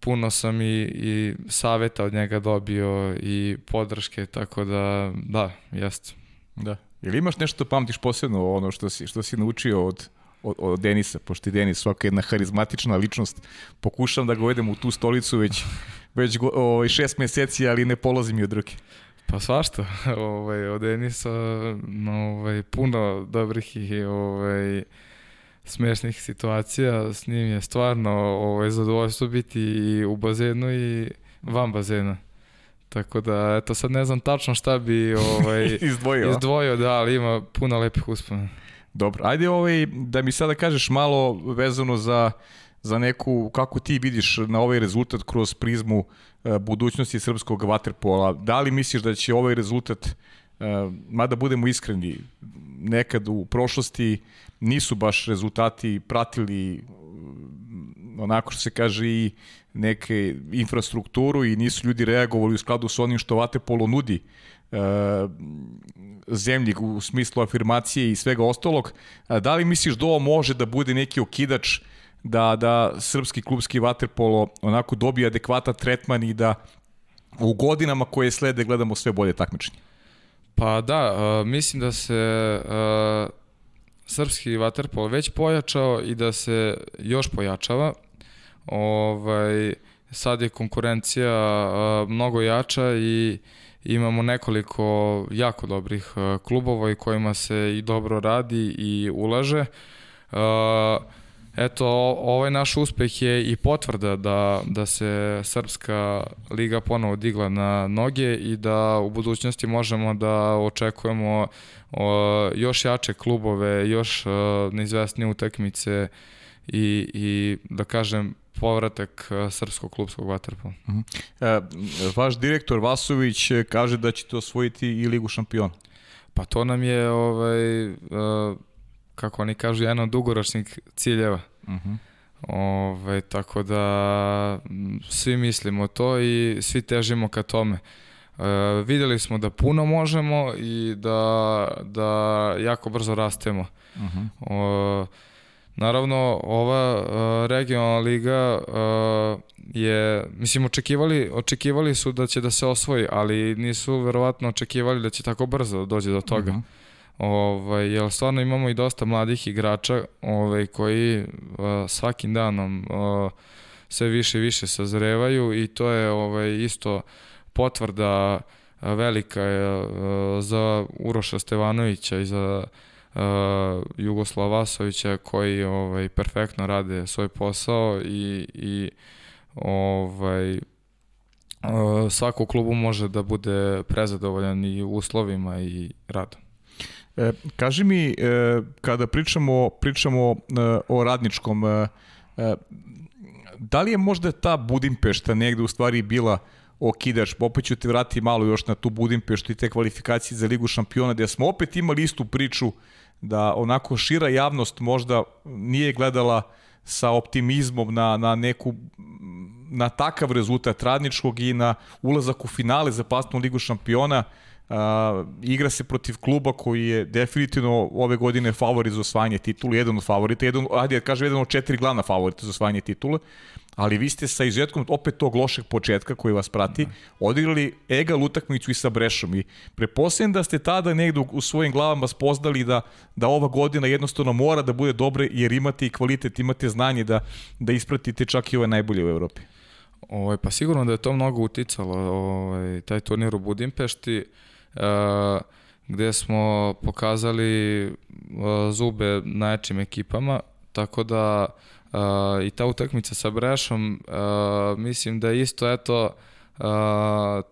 puno sam i, i saveta od njega dobio i podrške, tako da, da, jeste. Da. Ili imaš nešto da pamtiš posebno ono što si, što si naučio od, od, od Denisa, pošto je Denis svaka jedna harizmatična ličnost. Pokušam da ga uvedem u tu stolicu već, već go, ovaj, šest meseci, ali ne polazim i od ruke. Pa svašta, ovaj, od Denisa ovaj, puno dobrih i ovaj, smešnih situacija, s njim je stvarno ovaj, zadovoljstvo biti i u bazenu i van bazena. Tako da, eto, sad ne znam tačno šta bi ovaj, izdvojio. izdvojio, da, ali ima puno lepih uspomena. Dobro, ajde ovaj, da mi sada kažeš malo vezano za, za neku, kako ti vidiš na ovaj rezultat kroz prizmu E, budućnosti srpskog vaterpola. Da li misliš da će ovaj rezultat, e, mada budemo iskreni, nekad u prošlosti nisu baš rezultati pratili onako što se kaže i neke infrastrukturu i nisu ljudi reagovali u skladu sa onim što Vatepolo nudi e, zemlji u smislu afirmacije i svega ostalog. Da li misliš da ovo može da bude neki okidač da, da srpski klubski vaterpolo onako dobije adekvatan tretman i da u godinama koje slede gledamo sve bolje takmičenje? Pa da, uh, mislim da se uh, srpski vaterpolo već pojačao i da se još pojačava. Ovaj, sad je konkurencija uh, mnogo jača i imamo nekoliko jako dobrih klubova i kojima se i dobro radi i ulaže. Uh, eto, ovaj naš uspeh je i potvrda da, da se Srpska liga ponovo digla na noge i da u budućnosti možemo da očekujemo o, još jače klubove, još o, neizvestnije utakmice i, i da kažem povratak srpskog klubskog vaterpola. Uh mhm. -huh. e, vaš direktor Vasović kaže da ćete osvojiti i Ligu šampiona. Pa to nam je ovaj, e, kako oni kažu, jedan od dugoročnih ciljeva. Uh mhm. -huh. Ove, tako da svi mislimo to i svi težimo ka tome. E, videli smo da puno možemo i da, da jako brzo rastemo. Uh mhm. -huh. o, naravno, ova uh, regionalna liga uh, je, mislim, očekivali, očekivali su da će da se osvoji, ali nisu verovatno očekivali da će tako brzo dođe do toga. Uh -huh. Ovaj, jer stvarno imamo i dosta mladih igrača ovaj, koji uh, svakim danom uh, sve više i više sazrevaju i to je ovaj, isto potvrda velika je za Uroša Stevanovića i za uh, Jugoslava Vasovića koji ovaj, perfektno rade svoj posao i, i ovaj, svako klubu može da bude prezadovoljan i uslovima i radom. E, kaži mi, e, kada pričamo, pričamo e, o radničkom, e, e, da li je možda ta Budimpešta negde u stvari bila okidač, opet ću te vratiti malo još na tu Budimpeštu i te kvalifikacije za Ligu šampiona, gde smo opet imali istu priču da onako šira javnost možda nije gledala sa optimizmom na, na neku na takav rezultat radničkog i na ulazak u finale za pasnu Ligu šampiona. Uh, igra se protiv kluba koji je definitivno ove godine favorit za osvajanje titula, jedan od favorita, jedan, ajde, kažem, jedan od četiri glavna favorita za osvajanje titula, ali vi ste sa izuzetkom opet tog lošeg početka koji vas prati, da. odigrali egal utakmicu i sa Brešom i preposljedam da ste tada negde u svojim glavama spoznali da, da ova godina jednostavno mora da bude dobra jer imate i kvalitet, imate znanje da, da ispratite čak i ove najbolje u Evropi. Ovaj, pa sigurno da je to mnogo uticalo, ovaj, taj turnir u Budimpešti. Uh, gde smo pokazali zube najjačim ekipama, tako da i ta utakmica sa Brešom, mislim da isto eto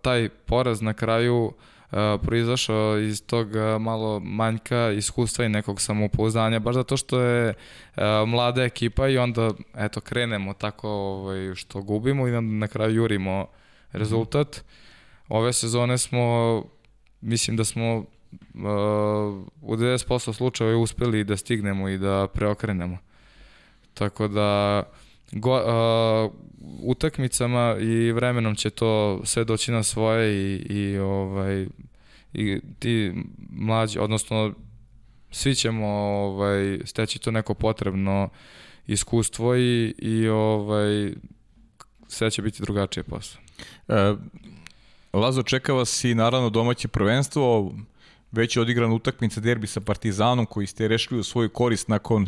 taj poraz na kraju proizašao iz tog malo manjka iskustva i nekog samopouzdanja, baš zato što je mlada ekipa i onda eto krenemo tako ovaj, što gubimo i onda na kraju jurimo rezultat. Ove sezone smo mislim da smo uh, u 90% slučajeva uspeli da stignemo i da preokrenemo. Tako da go, uh, utakmicama i vremenom će to sve doći na svoje i, i ovaj i ti mlađi, odnosno svi ćemo ovaj steći to neko potrebno iskustvo i, i ovaj sve će biti drugačije posle. E, Lazo, čeka vas i naravno domaće prvenstvo, već je odigran utakmica derbi sa Partizanom koji ste rešili u svoju korist nakon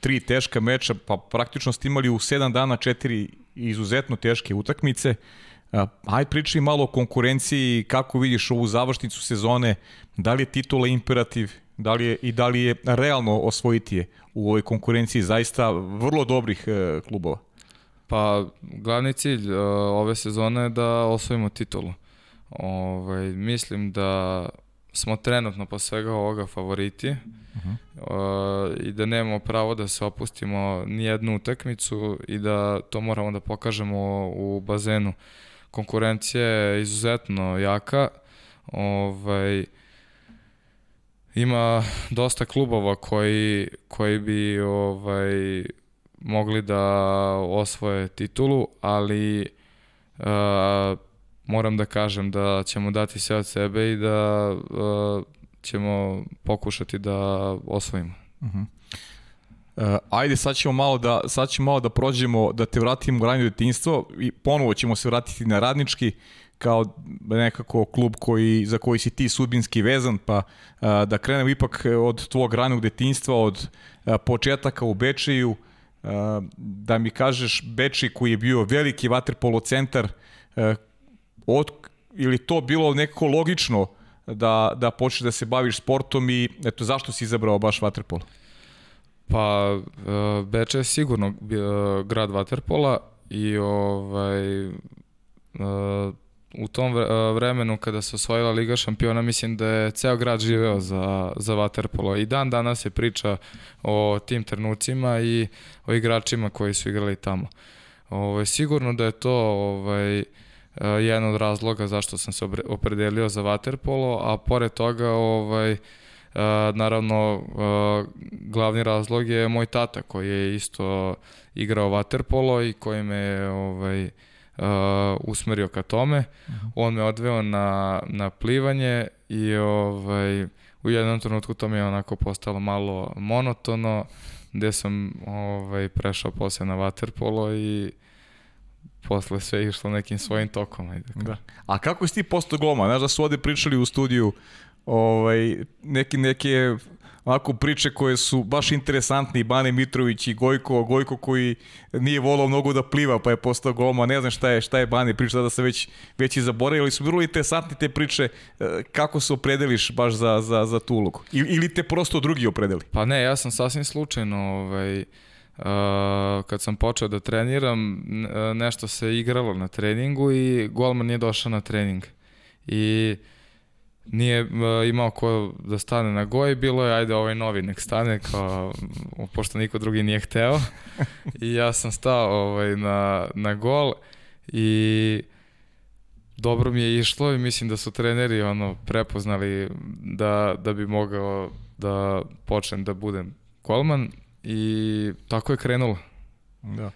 tri teška meča, pa praktično ste imali u sedam dana četiri izuzetno teške utakmice. Ajde pričaj malo o konkurenciji, kako vidiš ovu završnicu sezone, da li je titula imperativ, da li je, i da li je realno osvojiti je u ovoj konkurenciji zaista vrlo dobrih e, klubova? Pa, glavni cilj uh, ove sezone je da osvojimo titulu. Ovaj, mislim da smo trenutno po svega ovoga favoriti uh -huh. uh, i da nemamo pravo da se opustimo ni jednu utakmicu i da to moramo da pokažemo u bazenu. Konkurencija je izuzetno jaka. Ovaj, ima dosta klubova koji, koji bi ovaj, mogli da osvoje titulu, ali uh, moram da kažem da ćemo dati sve od sebe i da uh, ćemo pokušati da osvojimo. Uh -huh. Uh, ajde, sad ćemo malo da sad ćemo malo da prođemo, da te vratimo u ranije detinjstvo i ponovo ćemo se vratiti na radnički kao nekako klub koji, za koji si ti sudbinski vezan, pa uh, da krenemo ipak od tvog ranog detinjstva, od uh, početaka u Bečeju, uh, da mi kažeš Bečej koji je bio veliki vaterpolo centar, uh, od, ili to bilo nekako logično da, da počneš da se baviš sportom i eto, zašto si izabrao baš vaterpolo? Pa, uh, Beče je sigurno uh, grad Waterpola i ovaj, uh, u tom vremenu kada se osvojila Liga šampiona mislim da je ceo grad živeo za, za Waterpolo i dan danas se priča o tim trenucima i o igračima koji su igrali tamo. Ovaj, sigurno da je to ovaj, jedan od razloga zašto sam se opredelio za Waterpolo, a pored toga ovaj, Uh, naravno, uh, glavni razlog je moj tata koji je isto igrao vaterpolo i koji me ovaj, uh, usmerio ka tome. Uh -huh. On me odveo na, na plivanje i ovaj, u jednom trenutku to mi je onako postalo malo monotono, gde sam ovaj, prešao posle na vaterpolo i posle sve išlo nekim svojim tokom. Ajde. Da. A kako si ti postao goma? Znaš da su ovde pričali u studiju ovaj, neke, neke ovako priče koje su baš interesantne i Bane Mitrović i Gojko, Gojko koji nije volao mnogo da pliva pa je postao golma, ne znam šta je, šta je Bane priča, da se već, već i zaboravili, ali su vrlo interesantne te priče e, kako se opredeliš baš za, za, za tu ulogu ili, ili te prosto drugi opredeli? Pa ne, ja sam sasvim slučajno ovaj, Uh, kad sam počeo da treniram, nešto se igralo na treningu i golman nije došao na trening. I nije uh, imao ko da stane na goj, bilo je ajde ovaj novi nek stane kao pošto niko drugi nije hteo i ja sam stao ovaj na na gol i dobro mi je išlo i mislim da su treneri ono prepoznali da da bi mogao da počnem da budem golman i tako je krenulo. Da.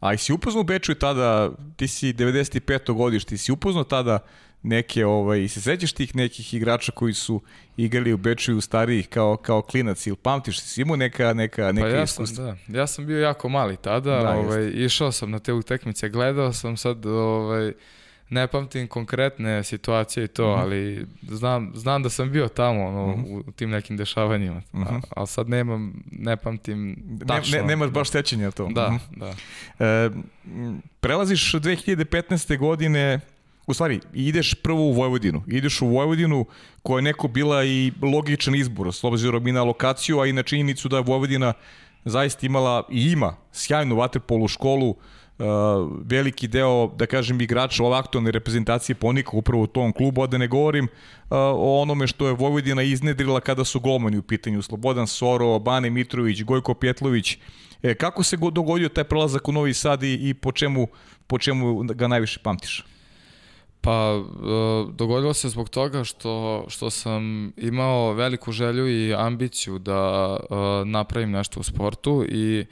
A i si upoznao u Beču tada, ti si 95. godište, ti si upoznao tada neke, ovaj, se sećaš tih nekih igrača koji su igrali u Beču u starijih kao, kao klinac ili pamtiš, si imao neka, neka, neka pa ja sam, da. Ja sam bio jako mali tada, da, ovaj, išao sam na te utekmice, gledao sam sad, ovaj, ne pamtim konkretne situacije i to, mm -hmm. ali znam, znam da sam bio tamo ono, mm -hmm. u tim nekim dešavanjima, mm -hmm. ali sad nemam, ne pamtim tačno. Ne, ne, nemaš baš sećanja to. Da, da. E, prelaziš 2015. godine u stvari, ideš prvo u Vojvodinu. Ideš u Vojvodinu koja je neko bila i logičan izbor, s obzirom i na lokaciju, a i na činjenicu da je Vojvodina zaista imala i ima sjajnu vaterpolu školu, uh, veliki deo, da kažem, igrača ove aktualne reprezentacije ponika upravo u tom klubu, a da ne govorim uh, o onome što je Vojvodina iznedrila kada su golmani u pitanju. Slobodan Soro, Bane Mitrović, Gojko Pjetlović. E, kako se dogodio taj prelazak u Novi Sad i, i po, čemu, po čemu ga najviše pamtiš? Pa, e, dogodilo se zbog toga što, što sam imao veliku želju i ambiciju da e, napravim nešto u sportu i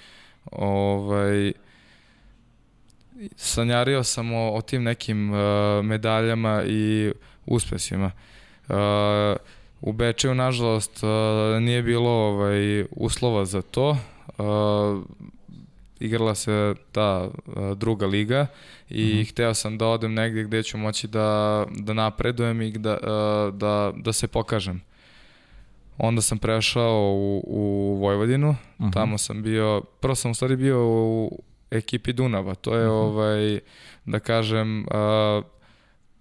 ovaj, sanjario sam o, o tim nekim e, medaljama i uspesima. U Bečeju, nažalost, nije bilo ovaj, uslova za to igrala se ta druga liga i mm -hmm. hteo sam da odem negde gde ću moći da, da napredujem i da, da, da se pokažem. Onda sam prešao u, u Vojvodinu, mm -hmm. tamo sam bio, prvo sam u stvari bio u ekipi Dunava, to je mm -hmm. ovaj, da kažem, uh,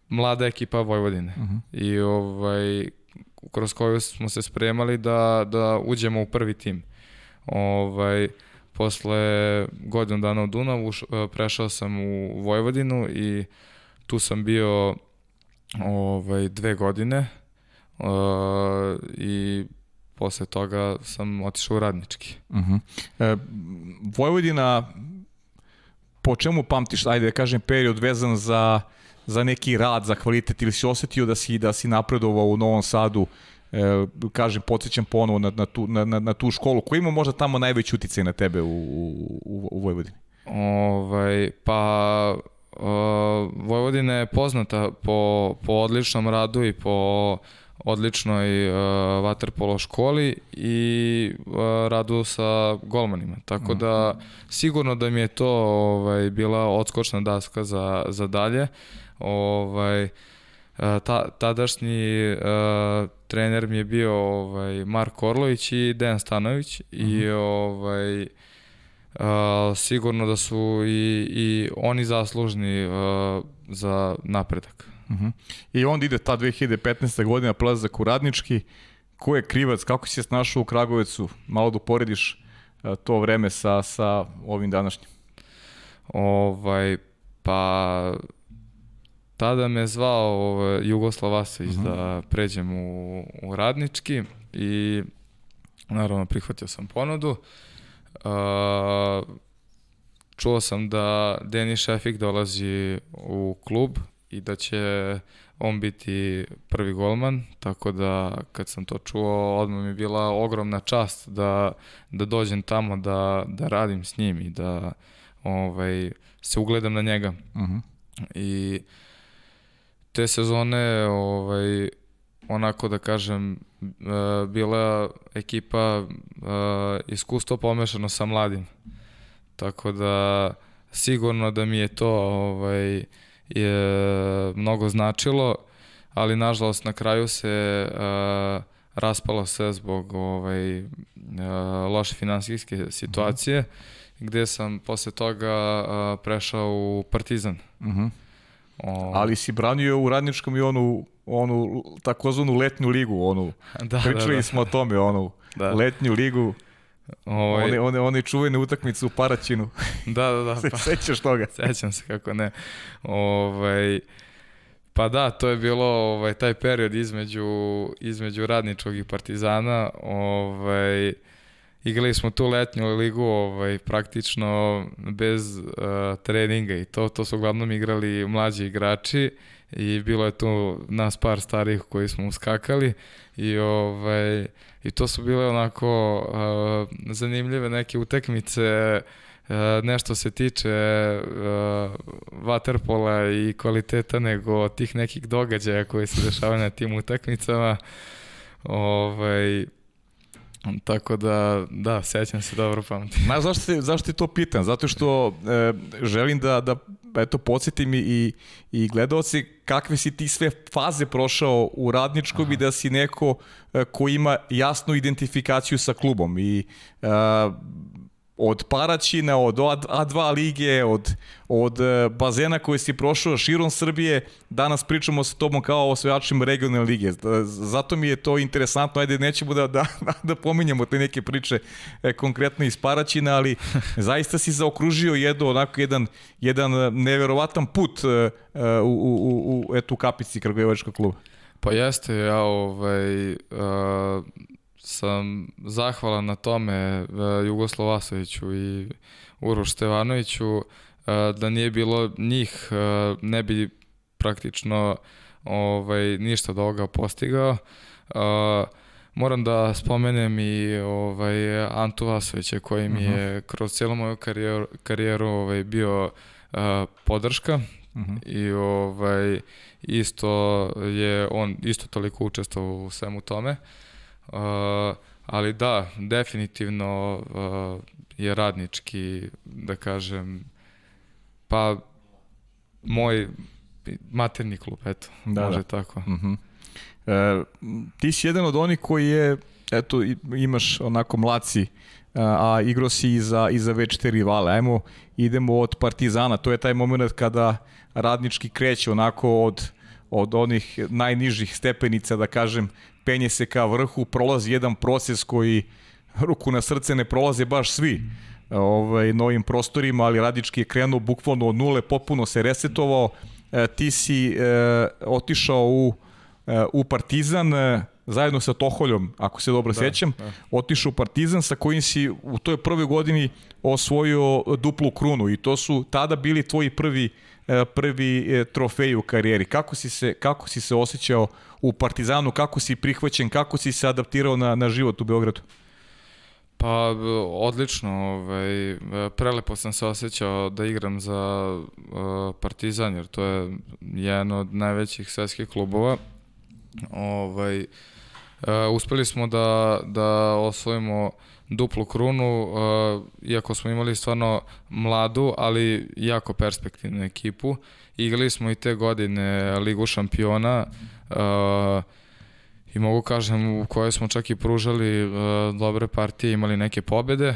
mlada ekipa Vojvodine. Mm -hmm. I ovaj, kroz koju smo se spremali da, da uđemo u prvi tim. Ovaj, Posle godinu dana u Dunavu prešao sam u Vojvodinu i tu sam bio ovaj, dve godine uh, i posle toga sam otišao u Radnički. Uh -huh. e, Vojvodina, po čemu pamtiš, ajde da kažem, period vezan za, za neki rad, za kvalitet ili si osetio da si, da si napredovao u Novom Sadu e, kažem, podsjećam ponovo na, na, tu, na, na, tu školu. Ko ima možda tamo najveći uticaj na tebe u, u, u Vojvodini? Ovaj, pa uh, Vojvodina je poznata po, po odličnom radu i po odličnoj uh, vaterpolo školi i uh, radu sa golmanima. Tako da sigurno da mi je to ovaj bila odskočna daska za za dalje. Ovaj uh, ta, tadašnji uh, trener mi je bio ovaj Mark Orlović i Dejan Stanović uh -huh. i mhm. ovaj uh, sigurno da su i, i oni zaslužni uh, za napredak. Uh -huh. I onda ide ta 2015. godina plazak u Radnički. Ko je krivac? Kako si se snašao u Kragovecu? Malo da uporediš uh, to vreme sa, sa ovim današnjim. Ovaj, pa tada me zvao ovaj, Jugoslav Vasović uh mhm. -huh. da pređem u, u Radnički i naravno prihvatio sam ponudu. Uh, čuo sam da Denis Šefik dolazi u klub i da će on biti prvi golman, tako da kad sam to čuo, odmah mi je bila ogromna čast da, da dođem tamo, da, da radim s njim i da ovaj, se ugledam na njega. Uh mhm. -huh. I te sezone ovaj, onako da kažem e, bila ekipa e, iskustvo pomešano sa mladim. Tako da sigurno da mi je to ovaj, je mnogo značilo, ali nažalost na kraju se uh, raspalo sve zbog ovaj, uh, loše finansijske situacije, mm -hmm. gde sam posle toga uh, prešao u Partizan. Mm -hmm. o... Ali si branio u radničkom i onu, onu takozvanu letnju ligu, onu, da, pričali da, da. smo o tome, onu da. letnju ligu, Ovaj... One, one, one čuvene utakmice u Paraćinu. da, da, da. Se pa, sećaš toga? Sećam se kako ne. Ovaj, pa da, to je bilo ovaj, taj period između, između Radničkog i Partizana. Ovaj, igrali smo tu letnju ligu ovaj, praktično bez uh, treninga i to, to su uglavnom igrali mlađi igrači i bilo je tu nas par starih koji smo uskakali i ovaj i to su bile onako uh, zanimljive neke utekmice uh, nešto se tiče uh, waterpola i kvaliteta nego tih nekih događaja koji se dešavaju na tim utakmicama ovaj Tako da, da, sećam se dobro pamtim. Ma zašto, zašto ti to pitam? Zato što e, želim da, da eto, podsjetim i, i gledalci kakve si ti sve faze prošao u radničkom Aha. i da si neko e, ko ima jasnu identifikaciju sa klubom i e, od Paraćina, od A2 lige, od, od e, bazena koji si prošao širom Srbije, danas pričamo sa tobom kao o osvajačima regionalne lige. Zato mi je to interesantno, ajde nećemo da, da, da pominjamo te neke priče e, konkretno iz Paraćina, ali zaista si zaokružio jedno, onako jedan, jedan neverovatan put e, u, u, u, u etu kapici Kragujevačkog kluba. Pa jeste, ja ovaj, uh, sam zahvalan na tome e, Jugoslav Vasoviću i Uroš Stevanoviću e, da nije bilo njih e, ne bi praktično ovaj ništa do ovoga postigao. moram da spomenem i ovaj Antu Vasovića koji mi je mhm. kroz celu moju karijeru, karijeru ovaj bio podrška uh mhm. -huh. i ovaj isto je on isto toliko učestvovao u svemu tome. Uh, Uh, ali da, definitivno uh, je radnički, da kažem, pa moj materni klub, eto, da, može da. tako. Uh -huh. e, ti si jedan od onih koji je, eto, imaš onako mlaci, a, a igro si i za, i za večite rivale. Ajmo, idemo od Partizana, to je taj moment kada radnički kreće onako od od onih najnižih stepenica, da kažem, penje se ka vrhu, prolazi jedan proces koji ruku na srce ne prolaze baš svi ovaj, novim prostorima, ali Radički je krenuo bukvalno od nule, popuno se resetovao, e, ti si e, otišao u, e, u Partizan, e, zajedno sa Toholjom, ako se dobro da, sećam, da. otišao u Partizan sa kojim si u toj prvoj godini osvojio duplu krunu i to su tada bili tvoji prvi prvi trofej u karijeri. Kako si se, kako si se osjećao u Partizanu, kako si prihvaćen, kako si se adaptirao na, na život u Beogradu? Pa odlično, ovaj, prelepo sam se osjećao da igram za uh, Partizan, jer to je jedan od najvećih svetskih klubova. Ovaj, uh, uspeli smo da, da osvojimo duplu krunu, uh, iako smo imali stvarno mladu, ali jako perspektivnu ekipu. Igrali smo i te godine Ligu šampiona, uh, i mogu kažem u kojoj smo čak i pružali uh, dobre partije, imali neke pobede.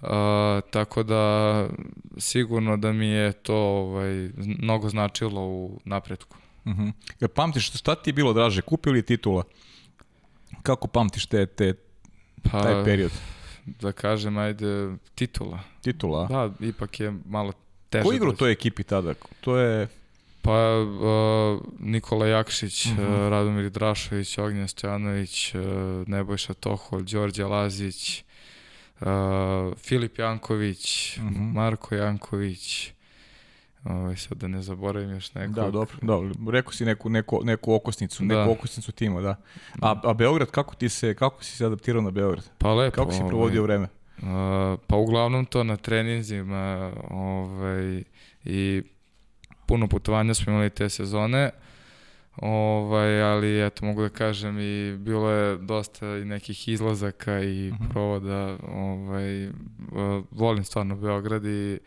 Uh, tako da sigurno da mi je to ovaj, mnogo značilo u napretku. Uh -huh. Ja pamtiš šta ti je bilo draže, kup ili titula? Kako pamtiš te, te, pa, taj period? Da kažem, ajde, titula. Titula? Da, ipak je malo teže. Ko igra u toj ekipi tada? To je... Pa uh, Nikola Jakšić, uh -huh. uh, Radomir Drašović, Ognjen Stojanović, uh, Nebojša Tohol, Đorđe Lazić, uh, Filip Janković, uh -huh. Marko Janković, Ovaj sad da ne zaboravim još nekog. Da, dobro, dobro. Rekao si neku neku neku okosnicu, da. neku okosnicu tima, da. A a Beograd kako ti se kako si se adaptirao na Beograd? Pa lepo. Kako si provodio ovaj, vreme? Uh, pa uglavnom to na treninzima, ovaj i puno putovanja smo imali te sezone. Ovaj, ali eto mogu da kažem i bilo je dosta i nekih izlazaka i uh mhm. -huh. provoda, ovaj volim stvarno Beograd i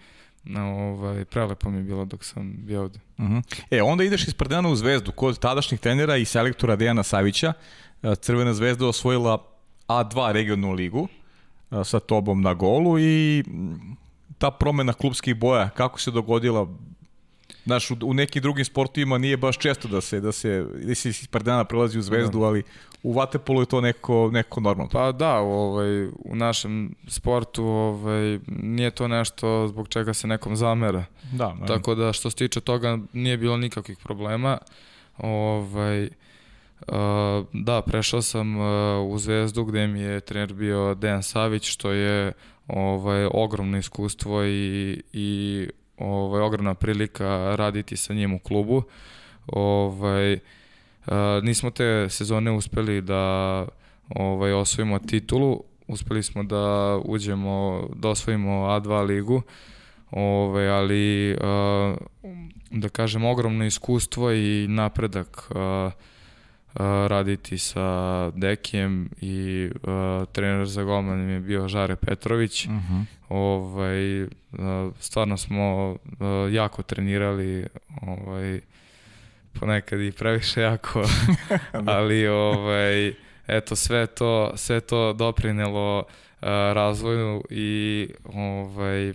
ovaj, prelepo mi je bilo dok sam bio ovde. Uh mhm. -huh. E, onda ideš iz Partizana u Zvezdu kod tadašnjih trenera i selektora Dejana Savića. E, Crvena zvezda osvojila A2 regionalnu ligu e, sa tobom na golu i ta promena klubskih boja, kako se dogodila, Znaš, u, u nekim drugim sportovima nije baš često da se, da se, da se iz Partizana prelazi u zvezdu, da. ali u Vatepolu je to neko, neko normalno. Pa da, ovaj, u našem sportu ovaj, nije to nešto zbog čega se nekom zamera. Da, ne. Tako da što se tiče toga nije bilo nikakvih problema. Ovaj, Uh, da, prešao sam uh, u Zvezdu gde mi je trener bio Dejan Savić, što je ovaj ogromno iskustvo i, i ovaj, ogromna prilika raditi sa njim u klubu. Ovaj, nismo te sezone uspeli da ovaj, osvojimo titulu, uspeli smo da uđemo, da osvojimo A2 ligu, ovaj, ali da kažem ogromno iskustvo i napredak raditi sa Dekijem i uh, trener za golman je bio Žare Petrović. Uh mhm. -huh. ovaj, stvarno smo uh, jako trenirali ovaj, ponekad i previše jako, ali ovaj, eto sve to, sve to doprinelo uh, razvoju i ovaj,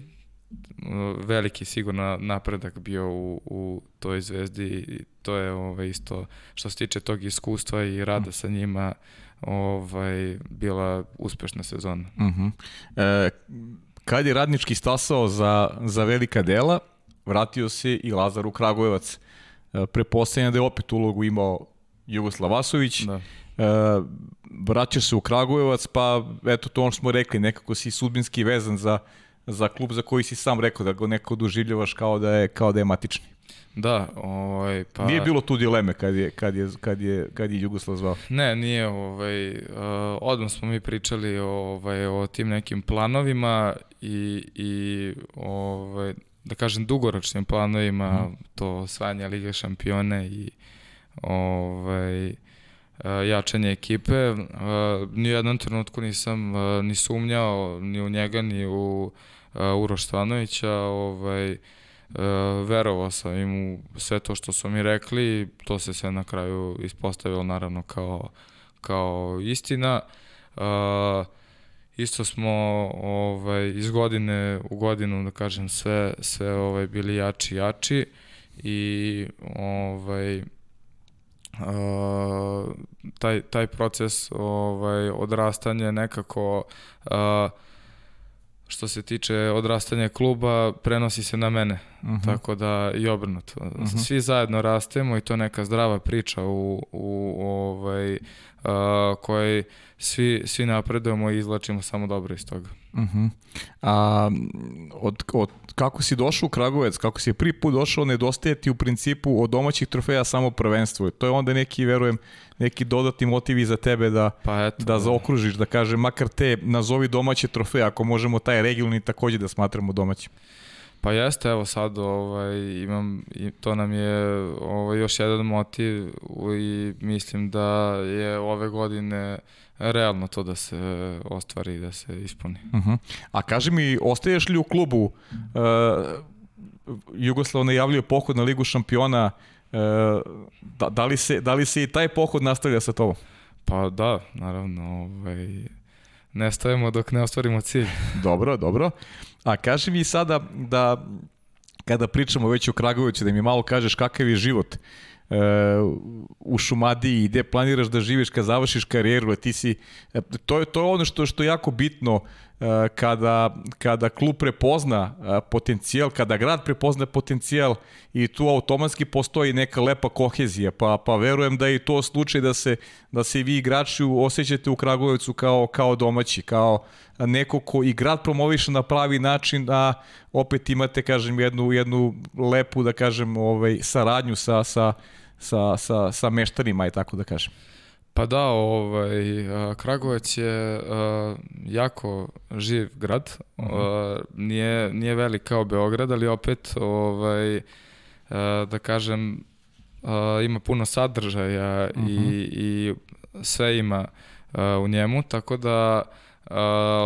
veliki sigurno napredak bio u, u toj zvezdi to je ovaj, isto što se tiče tog iskustva i rada sa njima ovaj, bila uspešna sezona. Uh -huh. e, kad je radnički stasao za, za velika dela, vratio se i Lazar u Kragujevac. E, prepostavljam da je opet ulogu imao Jugoslav Vasović. Da. E, vraća se u Kragujevac, pa eto to ono što smo rekli, nekako si sudbinski vezan za, za klub za koji si sam rekao da ga neko doživljavaš kao da je, kao da je matični. Da, ovaj pa Nije bilo tu dileme kad je kad je kad je kad je Jugoslav zvao. Ne, nije, ovaj uh, odmah smo mi pričali ovaj o tim nekim planovima i i ovaj da kažem dugoročnim planovima, mm. to osvajanje Lige šampione i ovaj jačanje ekipe. Ni u jednom trenutku nisam ni sumnjao ni u njega, ni u Uroš Stanovića. Ovaj, verovao sam im u sve to što su mi rekli, to se sve na kraju ispostavilo naravno kao, kao istina. Uh, isto smo ovaj, iz godine u godinu, da kažem, sve, sve ovaj, bili jači jači i ovaj, uh, taj, taj proces ovaj, odrastanja nekako uh, što se tiče odrastanja kluba prenosi se na mene. -huh. tako da i obrnuto. Uh -huh. Svi zajedno rastemo i to je neka zdrava priča u, u ovaj, uh, kojoj svi, svi napredujemo i izlačimo samo dobro iz toga. Uh -huh. A od, od, kako si došao u Kragovec, kako si prvi put došao, nedostaje ti u principu od domaćih trofeja samo prvenstvo. To je onda neki, verujem, neki dodatni motivi za tebe da, pa eto, da, zaokružiš, da kaže, makar te nazovi domaće trofeje, ako možemo taj regionalni takođe da smatramo domaćim. Pa jeste, evo sad ovaj, imam, to nam je ovaj, još jedan motiv i mislim da je ove godine realno to da se ostvari, da se ispuni. Uh -huh. A kaži mi, ostaješ li u klubu? Uh, Jugoslav najavljuje pohod na Ligu šampiona. Uh, da, da, li se, da li se i taj pohod nastavlja sa tobom? Pa da, naravno. Ovaj, ne stavimo dok ne ostvarimo cilj. dobro, dobro. A kaži mi sada da kada pričamo već o Kragoviću, da mi malo kažeš kakav je život e, u Šumadiji, gde planiraš da živiš kad završiš karijeru, ti si, e, to je, to je ono što, što je jako bitno E, kada, kada klub prepozna e, potencijal, kada grad prepozna potencijal i tu automatski postoji neka lepa kohezija, pa, pa verujem da je i to slučaj da se, da se vi igrači osjećate u Kragujevcu kao, kao domaći, kao neko ko i grad promoviše na pravi način, a opet imate, kažem, jednu, jednu lepu, da kažem, ovaj, saradnju sa, sa, sa, sa, sa meštanima i tako da kažem. Pa da, ovaj, Kragovec je uh, jako živ grad. Uh -huh. uh, nije, nije velik kao Beograd, ali opet, ovaj, uh, da kažem, uh, ima puno sadržaja uh -huh. i, i sve ima uh, u njemu, tako da uh,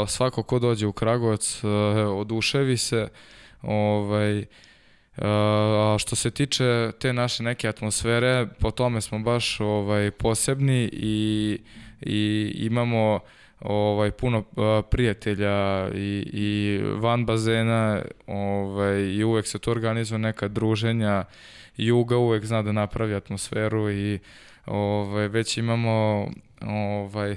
svako ko dođe u Kragovac uh, oduševi se ovaj, A što se tiče te naše neke atmosfere, po tome smo baš ovaj posebni i, i imamo ovaj puno prijatelja i, i van bazena ovaj i uvek se tu organizuje neka druženja. Juga uvek zna da napravi atmosferu i ovaj već imamo ovaj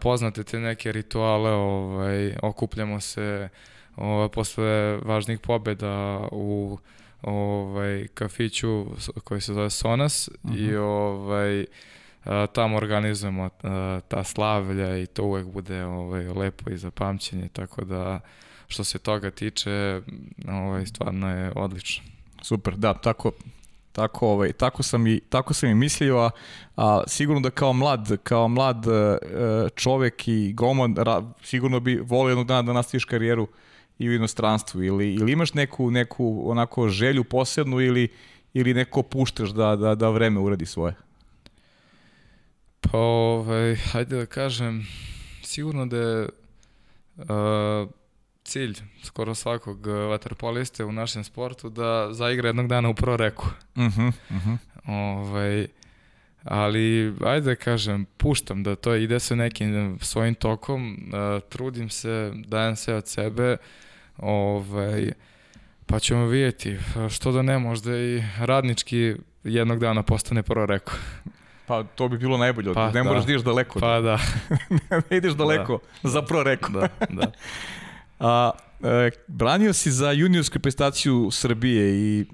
poznate te neke rituale ovaj okupljamo se ovaj posle važnih pobeda u ovaj, kafiću koji se zove Sonas uh -huh. i mhm. ovaj, a, tamo organizujemo a, ta slavlja i to uvek bude ovaj, lepo i za pamćenje, tako da što se toga tiče, ovaj, stvarno je odlično. Super, da, tako, tako ovaj tako sam i tako sam i mislio a, a sigurno da kao mlad kao mlad e, čovek i goman ra, sigurno bi volio jednog dana da nastaviš karijeru i u inostranstvu ili, ili imaš neku, neku onako želju posebnu ili, ili neko puštaš da, da, da vreme uradi svoje? Pa, ovaj, hajde da kažem, sigurno da je uh, cilj skoro svakog vaterpoliste u našem sportu da zaigra jednog dana u pro reku. Uh -huh, uh -huh. Ovaj, ali ajde da kažem, puštam da to ide sve nekim svojim tokom, uh, trudim se, dajem sve od sebe, Ovaj, pa ćemo vidjeti. Što da ne, možda i radnički jednog dana postane prvo reko. Pa to bi bilo najbolje, pa, ne da. moraš da ideš daleko. Pa da. ne ideš daleko, da. za pro reko. da, da. A, e, branio si za juniorsku prestaciju Srbije i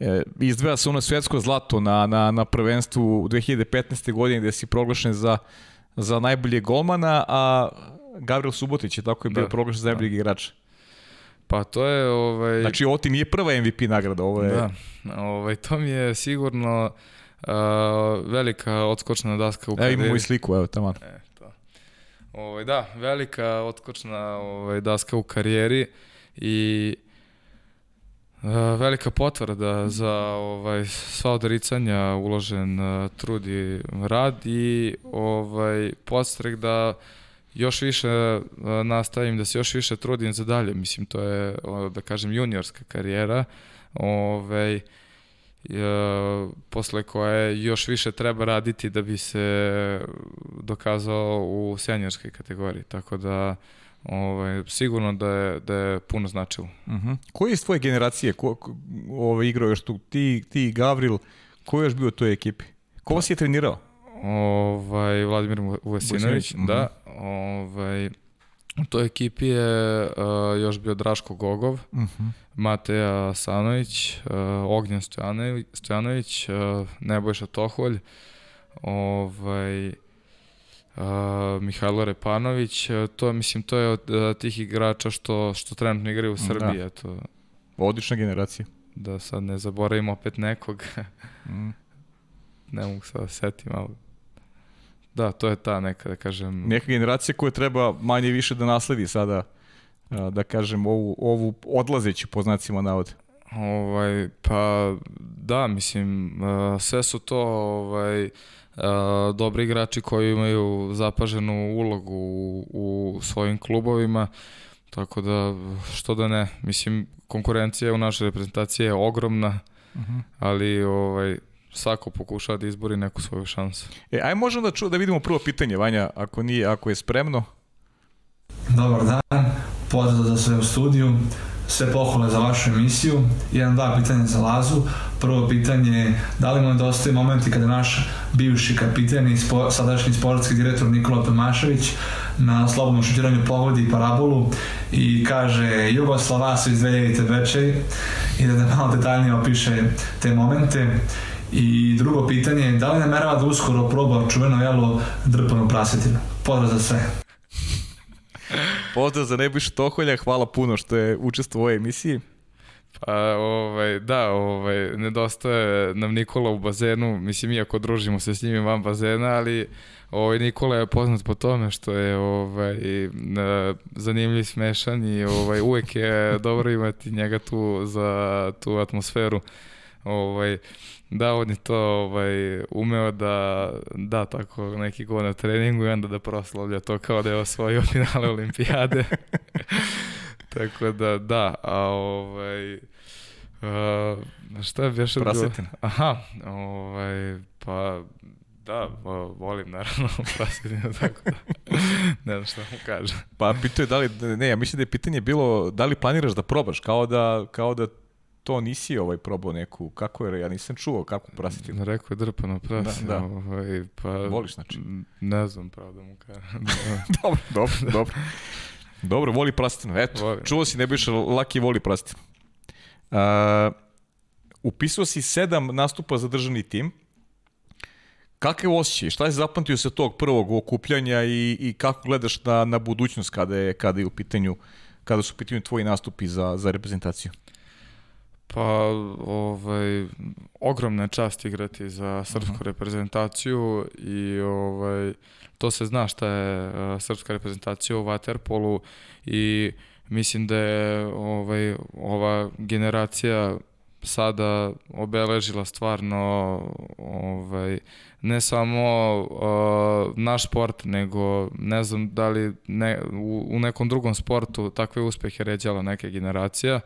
e, izdvaja se ono svetsko zlato na, na, na prvenstvu u 2015. godine gde si proglašen za, za najbolje golmana, a Gabriel Subotić je tako je bio da, proglašen za najboljeg da. igrača. Pa to je... Ovaj... Znači ovo ti nije prva MVP nagrada, ovo je... Da, ovaj, to mi je sigurno uh, velika odskočna daska u karijeri. Evo imamo i sliku, evo tamo. E, to. Ovaj, da, velika odskočna ovaj, daska u karijeri i Uh, velika potvrda za ovaj sva odricanja uložen uh, trud i rad i ovaj podstrek da uh, još više e, nastavim, da se još više trudim za dalje. Mislim, to je, da kažem, juniorska karijera. Ove, e, posle koje još više treba raditi da bi se dokazao u senjorskoj kategoriji. Tako da ovaj, sigurno da je, da je puno značilo. Uh mhm. -huh. Koji je iz tvoje generacije ko, ko, ovaj, igrao još tu? Ti, ti Gavril, ko je još bio u toj ekipi? Ko vas je trenirao? Ovaj, Vladimir Vujasinović, da. Ovaj, U toj ekipi je uh, još bio Draško Gogov, uh -huh. Mateja Sanović, uh, Ognjen Stojanović, Stojanović uh, Nebojša Toholj, ovaj, uh, Mihajlo Repanović, to mislim to je od uh, tih igrača što što trenutno igraju u Srbiji, da. eto. Odlična generacija. Da sad ne zaboravimo opet nekog. mm. Ne mogu sad da setim, ali Da, to je ta neka, da kažem... Neka generacija koja treba manje više da nasledi sada, da kažem, ovu, ovu odlazeću po znacima navode. Ovaj, pa da, mislim, sve su to ovaj, dobri igrači koji imaju zapaženu ulogu u, u svojim klubovima, tako da što da ne, mislim, konkurencija u našoj reprezentaciji je ogromna, uh mhm. -huh. ali ovaj, svako pokušava da izbori neku svoju šansu. E, aj možemo da, ču, da vidimo prvo pitanje, Vanja, ako, nije, ako je spremno. Dobar dan, pozdrav za sve u studiju, sve pohvale za vašu emisiju. Jedan, dva pitanja za Lazu. Prvo pitanje je da li mu nedostaje momenti kada naš bivši kapitan i spo, sadašnji sportski direktor Nikola Tomašević na slobodnom šutiranju pogodi parabolu i kaže Jugoslava su iz 2000 večeri i da, da malo detaljnije opiše te momente I drugo pitanje je, da li namerava da uskoro proba čuveno jelo drpano prasetinu? Pozdrav za sve. Pozdrav za Nebojša Toholja, hvala puno što je učestvo u ovoj emisiji. Pa, ovaj, da, ovaj, nedostaje nam Nikola u bazenu, mislim, iako družimo se s njim van bazena, ali ovaj, Nikola je poznat po tome što je ovaj, zanimljiv, smešan i ovaj, uvek je dobro imati njega tu za tu atmosferu. Ovaj, da, on je to ovaj, umeo da da tako neki go na treningu i onda da proslavlja to kao da je osvojio finale olimpijade. tako da, da, a ovaj... Uh, šta je bješa Prasetina. Aha, ovaj, pa da, volim naravno prasetinu, tako da ne znam šta mu kažem. Pa pitao je da li, ne, ja mislim da je pitanje bilo da li planiraš da probaš, kao da, kao da to nisi ovaj probao neku, kako je, ja nisam čuo kako prasiti. Rekao je drpano prasi, da, da. Ovaj, pa, Voliš znači? Ne znam pravo da mu kažem. dobro, dobro, dobro. Dobro, voli prastinu. Eto, Volim. čuo si Nebojša Laki voli prastinu. Uh, upisao si sedam nastupa za državni tim. Kakav osjećaj? Šta je zapamtio se tog prvog okupljanja i, i kako gledaš na, na budućnost kada je, kada je u pitanju kada su u pitanju tvoji nastupi za, za reprezentaciju? Pa, ovaj, ogromna je čast igrati za srpsku uh -huh. reprezentaciju i ovaj, to se zna šta je uh, srpska reprezentacija u Waterpolu i mislim da je ovaj, ova generacija sada obeležila stvarno ovaj, ne samo uh, naš sport, nego ne znam da li ne, u, u nekom drugom sportu takve uspehe ređala neka generacija. Uh,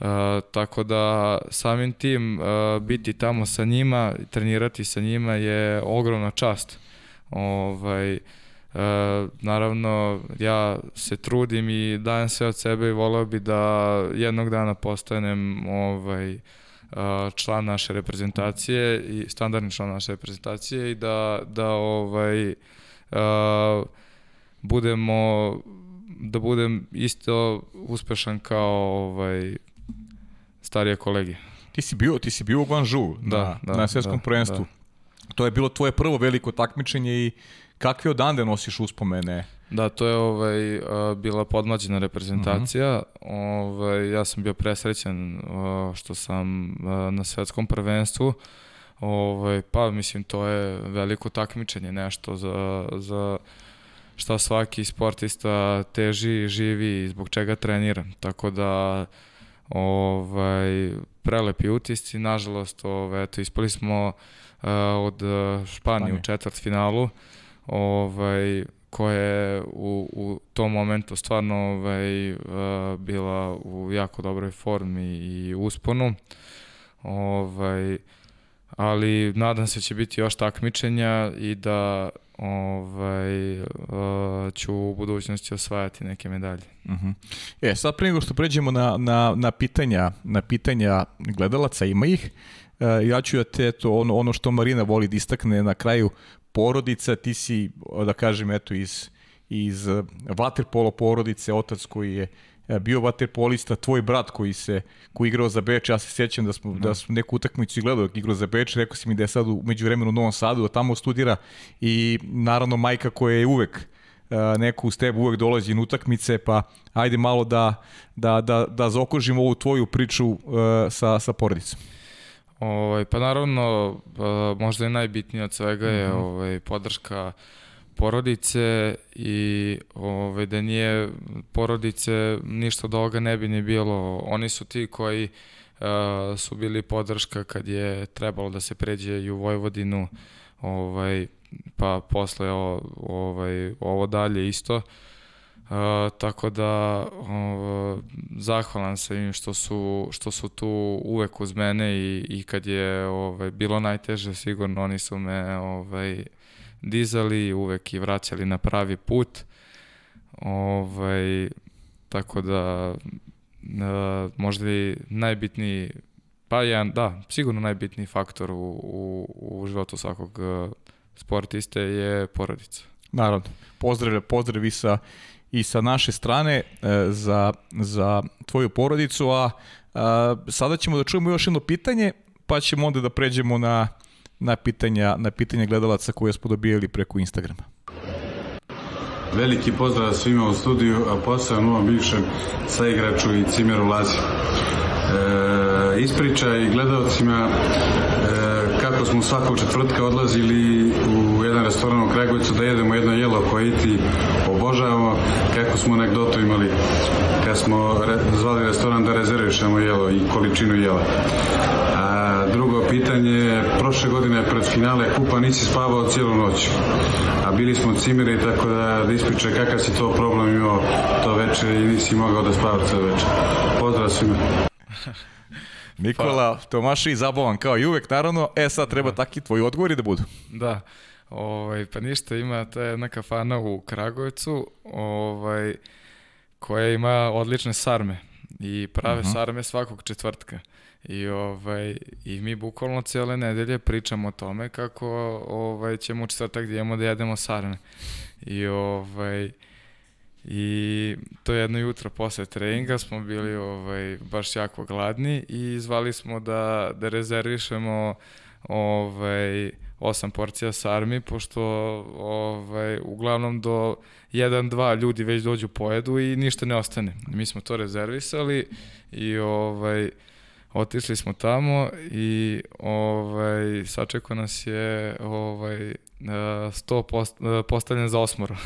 Uh, tako da samim tim uh, biti tamo sa njima, trenirati sa njima je ogromna čast. Ovaj, uh, naravno, ja se trudim i dajem sve od sebe i voleo bi da jednog dana postanem ovaj, član naše reprezentacije i standardni član naše reprezentacije i da, da ovaj, uh, budemo da budem isto uspešan kao ovaj starije kolege. Ti si bio, ti si bio u Guangzhou da, na, da, na svjetskom da, prvenstvu. Da. To je bilo tvoje prvo veliko takmičenje i kakve odande nosiš uspomene? Da, to je ovaj, bila podmlađena reprezentacija. Uh mhm. -huh. ovaj, ja sam bio presrećen što sam na svetskom prvenstvu. Ovaj, pa mislim to je veliko takmičenje, nešto za, za šta svaki sportista teži, živi i zbog čega trenira. Tako da ovaj, prelepi utisci, nažalost, ovaj, eto, ispali smo uh, od Španije u četvrt finalu, ovaj, koja je u, u tom momentu stvarno ovaj, uh, bila u jako dobroj formi i usponu. Ovaj, ali nadam se da će biti još takmičenja i da ovaj, uh, ću u budućnosti osvajati neke medalje. Uh -huh. E, sad pre nego što pređemo na, na, na, pitanja, na pitanja gledalaca, ima ih, uh, ja ću da te, to, ono, ono što Marina voli da istakne na kraju, porodica, ti si, da kažem, eto, iz, iz vaterpolo porodice, otac koji je E, bio vaterpolista, tvoj brat koji se koji igrao za Beč, ja se sjećam da smo da smo neku utakmicu gledao igrao za Beč, rekao si mi da je sad u međuvremenu u Novom Sadu, da tamo studira i naravno majka koja je uvek e, neku uz tebe uvek dolazi na utakmice, pa ajde malo da, da, da, da zaokružimo ovu tvoju priču uh, sa, sa porodicom. Ovaj, pa naravno, možda je najbitnije od svega je mm -hmm. ovaj, podrška uh, porodice i ove, da nije porodice ništa od ovoga ne bi ni bilo. Oni su ti koji uh, su bili podrška kad je trebalo da se pređe i u Vojvodinu ovaj, pa posle o, ovaj, ovo dalje isto. Uh, tako da uh, zahvalan sam im što su, što su tu uvek uz mene i, i kad je ovaj, bilo najteže sigurno oni su me ovaj, dizali, uvek i vraćali na pravi put. Ovaj, tako da uh, možda i najbitniji pa jedan, da, sigurno najbitniji faktor u, u, u životu svakog uh, sportiste je porodica. Naravno. Pozdrav, pozdrav i sa, i sa naše strane e, za, za tvoju porodicu, a, a sada ćemo da čujemo još jedno pitanje, pa ćemo onda da pređemo na na pitanja, na pitanja gledalaca koje smo dobijali preko Instagrama. Veliki pozdrav svima u studiju, a posebno ovom bivšem saigraču i Cimeru Lazi. E, ispriča i gledalcima e, kako smo svakog četvrtka odlazili u jedan restoran u Kragujevcu da jedemo jedno jelo koje i ti obožavamo, kako smo anegdotu imali kad smo zvali restoran da rezervišemo jelo i količinu jela drugo pitanje, prošle godine pred finale kupa nisi spavao cijelu noć, a bili smo cimeri, tako da, da ispričaj kakav si to problem imao to večer i nisi mogao da spavaš cijelu večer. Pozdrav svima. Nikola pa. Tomaši zabavan kao i uvek, naravno. E sad treba da. taki tvoji odgovori da budu. Da. Ovaj, pa ništa, ima ta jedna kafana u Kragujevcu ovaj, koja ima odlične sarme i prave uh mhm. -huh. sarme svakog četvrtka. I, ovaj, I mi bukvalno cijele nedelje pričamo o tome kako ovaj, ćemo u četvrtak da da jedemo sarme. I, ovaj, I to jedno jutro posle treninga smo bili ovaj, baš jako gladni i zvali smo da, da rezervišemo ovaj, osam porcija sarmi, pošto ovaj, uglavnom do 1-2 ljudi već dođu pojedu i ništa ne ostane. Mi smo to rezervisali i ovaj, otišli smo tamo i ovaj, sačekao nas je ovaj, sto post, postavljen za osmoro.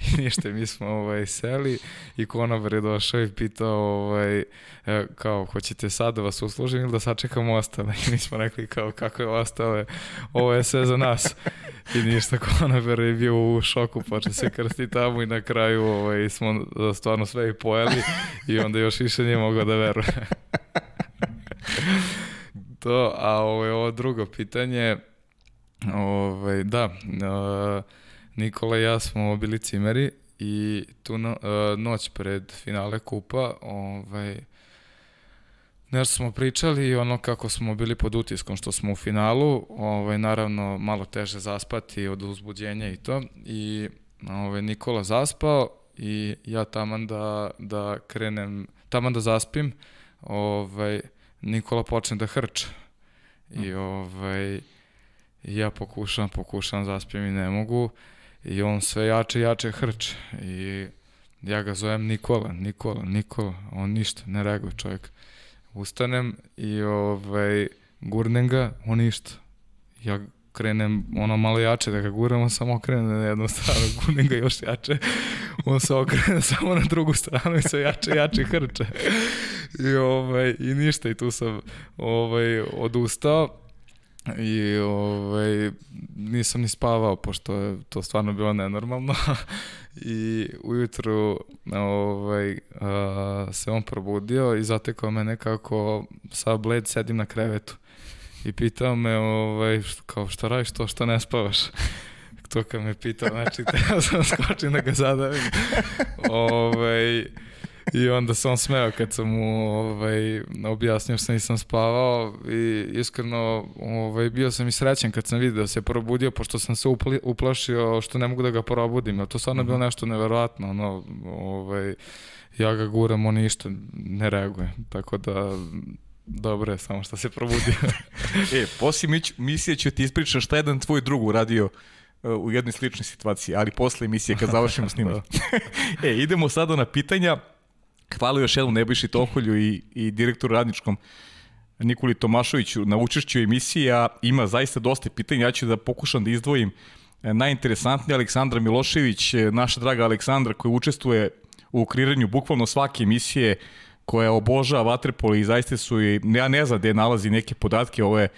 I ništa, mi smo ovaj, seli i konobar je došao i pitao ovaj, e, kao, hoćete sad da vas uslužim ili da sačekamo ostale? I mi smo rekli kao, kako je ostale? Ovo je sve za nas. I ništa, konobar je bio u šoku, poče se krsti tamo i na kraju ovaj, smo stvarno sve i pojeli i onda još više nije mogao da veruje. to, a ovo je ovo drugo pitanje, ovaj, da, uh, Nikola i ja smo bili cimeri i tu no, uh, noć pred finale kupa, ovaj, nešto smo pričali ono kako smo bili pod utiskom što smo u finalu, ovaj, naravno malo teže zaspati od uzbuđenja i to i ovaj, Nikola zaspao i ja taman da, da krenem, taman da zaspim, ovaj, Nikola počne da hrče. I mm. Ovaj, ja pokušam, pokušam, zaspijem i ne mogu. I on sve jače, jače hrče. I ja ga zovem Nikola, Nikola, Nikola. On ništa, ne reaguje čovjek. Ustanem i ovaj, gurnem ga, on ništa. Ja krenem ono malo jače da ga guram, on samo okrene na jednu stranu, gurnem ga još jače. On se okrene samo na drugu stranu i se jače, jače hrče. I, ovaj, I ništa, i tu sam ovaj, odustao i ovaj, nisam ni spavao pošto je to stvarno bilo nenormalno. I ujutru ovaj, a, se on probudio i zatekao me nekako sa bled sedim na krevetu. I pitao me ovaj, kao šta radiš to što ne spavaš? To kad me pitao znači teo sam skočim da ga zadavim. Ovaj, I onda se on smeo kad sam mu ovaj, objasnio što nisam spavao i iskreno ovaj, bio sam i srećen kad sam vidio da se probudio pošto sam se upli, uplašio što ne mogu da ga probudim. A to stvarno mm -hmm. bilo nešto neverovatno. Ono, ovaj, ja ga guram, on ništa ne reaguje. Tako da dobro je, samo što se probudio. e, poslije misije ću ti ispričati šta jedan tvoj drug uradio uh, u jednoj sličnoj situaciji, ali posle emisije kad završimo snimanje. e, idemo sada na pitanja. Hvala još jednom Nebojši Toholju i, i direktoru radničkom Nikoli Tomašoviću na učešću emisiji, a ima zaista dosta pitanja. Ja ću da pokušam da izdvojim e, najinteresantnije Aleksandra Milošević, e, naša draga Aleksandra koja učestvuje u kreiranju bukvalno svake emisije koja obožava vaterpolo i zaista su i, ja ne znam gde nalazi neke podatke, ovo je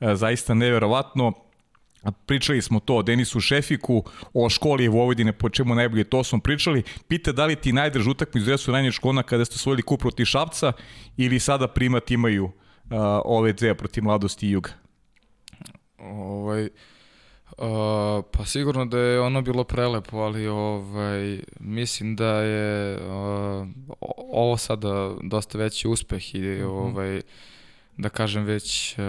e, zaista neverovatno. Pričali smo to o Denisu Šefiku, o školi Vojvodine, po čemu najbolje to smo pričali. Pita da li ti najdrž utakmicu Dresu Ranješ škona kada ste osvojili kup protiv Šapca ili sada primat imaju uh, ove dve protiv Mladosti i Juga? Ovaj, Uh, pa sigurno da je ono bilo prelepo, ali ovaj, mislim da je uh, ovo sada dosta veći uspeh i mm -hmm. ovaj, da kažem već uh,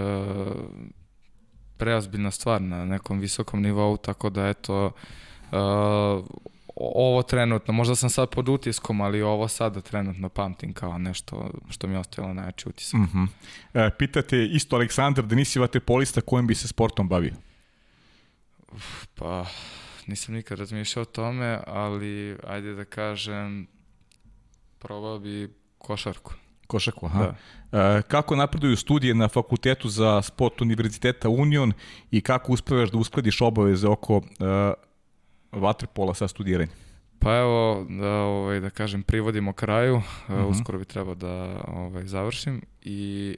preozbiljna stvar na nekom visokom nivou, tako da eto uh, ovo trenutno, možda sam sad pod utiskom, ali ovo sada trenutno pamtim kao nešto što mi je ostavilo najjači utisak. Mm -hmm. e, pitate isto Aleksandar da nisi vaterpolista kojem bi se sportom bavio? Pa, nisam nikad razmišljao o tome, ali ajde da kažem, probao bi košarku. Košarku, aha. Da. E, kako napreduju studije na fakultetu za sport Univerziteta Union i kako uspevaš da uskladiš obaveze oko e, vaterpola sa studiranjem? Pa evo, da, ovaj, da kažem, privodimo kraju, uh e, -huh. Mhm. uskoro bi trebao da ovaj, završim i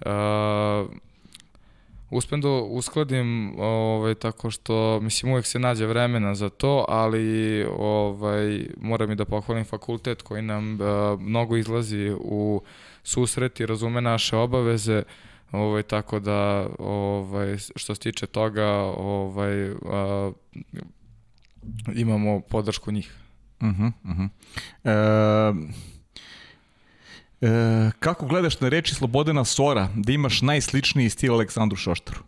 uh, uspem da uskladim ovaj, tako što, mislim, uvek se nađe vremena za to, ali ovaj, moram i da pohvalim fakultet koji nam uh, mnogo izlazi u susret i razume naše obaveze, ovaj, tako da ovaj, što se tiče toga ovaj, uh, imamo podršku njih. Uh -huh, uh -huh. E, E, kako gledaš na reči Slobodana Sora da imaš najsličniji stil Aleksandru Šoštaru?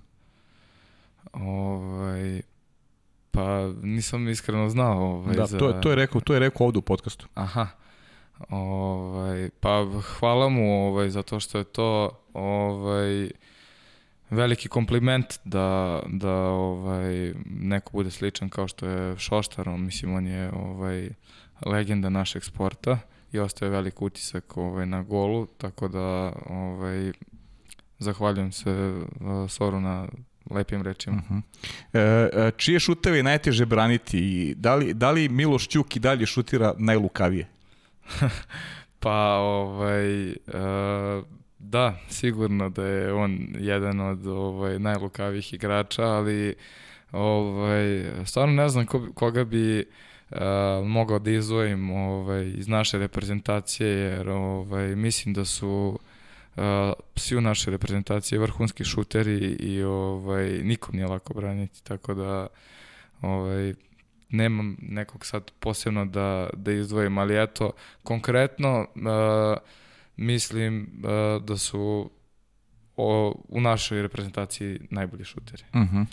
Ovaj, pa nisam iskreno znao. Ovaj, da, za... to, je, to, je rekao, to je rekao ovde u podcastu. Aha. Ovaj, pa hvala mu ovaj, zato što je to ovaj, veliki kompliment da, da ovaj, neko bude sličan kao što je Šoštar. On, mislim, on je ovaj, legenda našeg sporta i ostaje velik utisak ovaj, na golu, tako da ovaj, zahvaljujem se uh, Soru na lepim rečima. Uh -huh. e, e čije šuteve je najteže braniti? Da li, da li Miloš Ćuk i dalje šutira najlukavije? pa, ovaj, e, da, sigurno da je on jedan od ovaj, najlukavijih igrača, ali ovaj, stvarno ne znam ko, koga bi mogao da izvojim ovaj, iz naše reprezentacije, jer ovaj, mislim da su uh, svi u našoj reprezentaciji vrhunski šuteri i ovaj, nikom nije lako braniti, tako da ovaj, nemam nekog sad posebno da, da izdvojim, ali eto, konkretno uh, mislim uh, da su o, u našoj reprezentaciji najbolji šuteri. Uh -huh.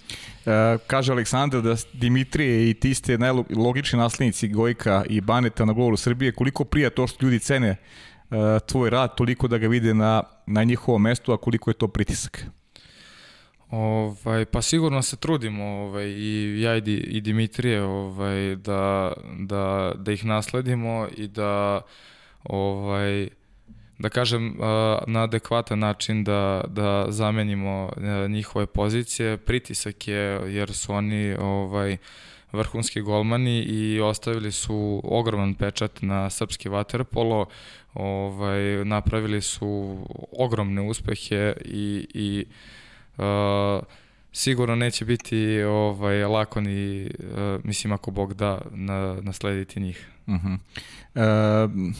e, kaže Aleksandar da Dimitrije i ti ste najlogični naslednici Gojka i Baneta na golu Srbije. Koliko prija to što ljudi cene e, tvoj rad, toliko da ga vide na, na njihovom mestu, a koliko je to pritisak? Ovaj, pa sigurno se trudimo ovaj, i ja i, i Dimitrije ovaj, da, da, da ih nasledimo i da ovaj, da kažem, na adekvatan način da, da zamenimo e, njihove pozicije. Pritisak je, jer su oni ovaj, vrhunski golmani i ostavili su ogroman pečat na srpski vaterpolo, ovaj, napravili su ogromne uspehe i, i uh, sigurno neće biti ovaj, lako ni, uh, mislim ako Bog da, na, naslediti njih. Uh -huh. uh,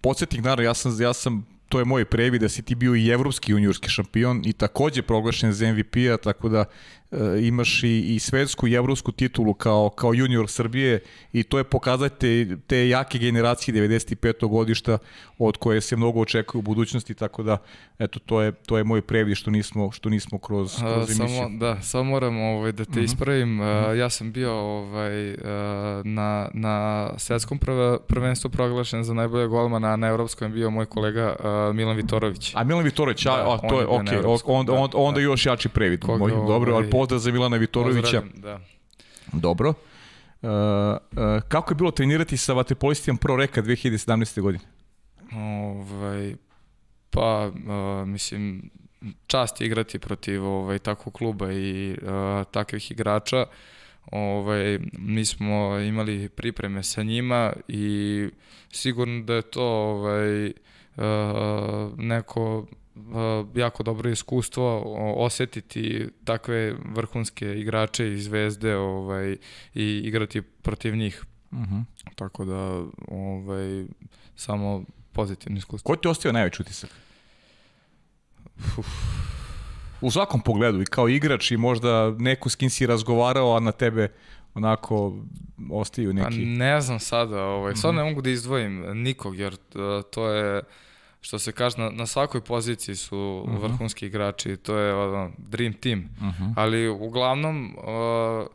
podsjetnik, naravno, ja sam, ja sam to je moj previd da si ti bio i evropski juniorski šampion i takođe proglašen za MVP-a, tako da e, imaš i, i svetsku i evropsku titulu kao, kao junior Srbije i to je pokazati te jake generacije 95. godišta od koje se mnogo očekuje u budućnosti, tako da eto, to je, to je moj previd što nismo, što nismo kroz, kroz emisiju. Samo, da, samo moram ovaj, da te uh mhm. -huh. ispravim. Uh -huh. Ja sam bio ovaj, na, na svetskom prvenstvu proglašen za najbolje golmana, a na evropskom je bio moj kolega Milan Vitorović. A Milan Vitorović, a, da, a to je, okej, okay, onda, onda, onda da. još jači previd. Koga, Moj, dobro, ali ovaj, pozdrav za Milana Vitorovića. Da. Dobro. Uh, uh, kako je bilo trenirati sa vaterpolistima Pro Reka 2017. godine? Ovaj, pa, uh, mislim, čast je igrati protiv ovaj, takvog kluba i uh, takvih igrača. Ovaj, mi smo imali pripreme sa njima i sigurno da je to ovaj, uh, neko jako dobro iskustvo osetiti takve vrhunske igrače i zvezde ovaj, i igrati protiv njih. Uh mhm. -huh. Tako da ovaj, samo pozitivno iskustvo. Ko ti ostio najveći utisak? Uf. U svakom pogledu i kao igrač i možda neko s kim si razgovarao, a na tebe onako ostaju neki... Pa ne znam sada, ovaj, sad ne mhm. mogu da izdvojim nikog, jer to je što se kaže, na, na svakoj poziciji su uh mhm. -huh. vrhunski igrači, to je ono, dream team, uh mhm. -huh. ali uglavnom uh,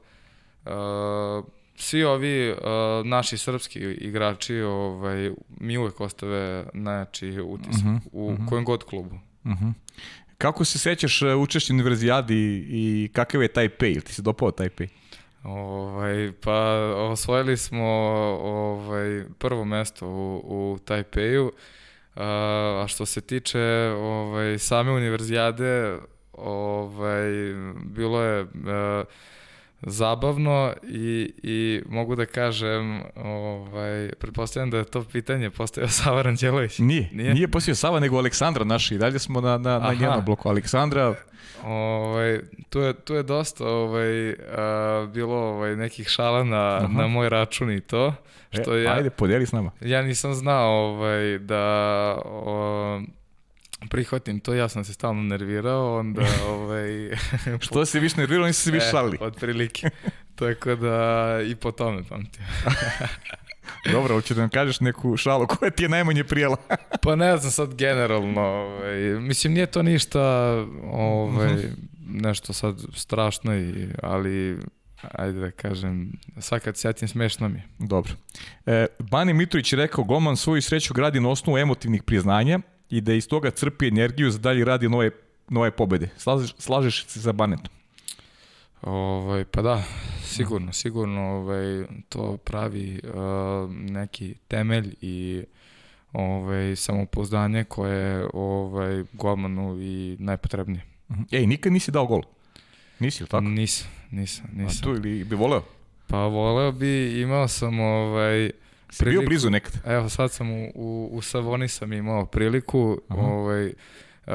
uh, svi ovi uh, naši srpski igrači ovaj, mi uvek ostave najjači utisak uh -huh. u uh -huh. kojem god klubu. Uh -huh. Kako se sećaš uh, učešće univerzijadi i kakav je taj pay? Ti se dopao taj pay? Ovaj, pa osvojili smo ovaj, prvo mesto u, u Tajpeju. Uh, A što se tiče ovaj, same univerzijade, ovaj, bilo je uh, zabavno i, i mogu da kažem, ovaj, pretpostavljam da je to pitanje postavio Sava Ranđelović. Nije, nije, nije postavio Sava, nego Aleksandra naši. Dalje smo na, na, na njenom bloku. Aleksandra... Ovaj, tu, je, tu je dosta ovaj, a, bilo ovaj, nekih šala na, Aha. na moj račun i to. Što e, ja, ajde, podijeli s nama. Ja nisam znao ovaj, da... O, prihvatim to, ja sam se stalno nervirao, onda ovaj... Što se više nervirao, nisi se više e, šalili. Od prilike. Tako da i po tome pamtim. Dobro, hoće da nam kažeš neku šalu koja ti je najmanje prijela. pa ne znam sad generalno, ovaj, mislim nije to ništa ovaj, mhm. nešto sad strašno, i, ali ajde da kažem, sad kad setim smešno mi Dobro. E, Bani Mitrović je rekao, Goman svoju sreću gradi na osnovu emotivnih priznanja i da iz toga crpi energiju za dalje radi nove, nove pobede. Slažeš, slažeš se za Banetom? Ovaj, pa da, sigurno, sigurno ovaj, to pravi uh, neki temelj i ovaj, samopouzdanje koje je ovaj, golmanu i najpotrebnije. Mhm. Ej, nikad nisi dao gol? Nisi, ili tako? Nisam, nisam, nisam. A tu ili bi voleo? Pa voleo bi, imao sam ovaj, priliku, bio blizu nekad? Evo, sad sam u, u, u Savoni sam imao priliku, Aha. ovaj, uh,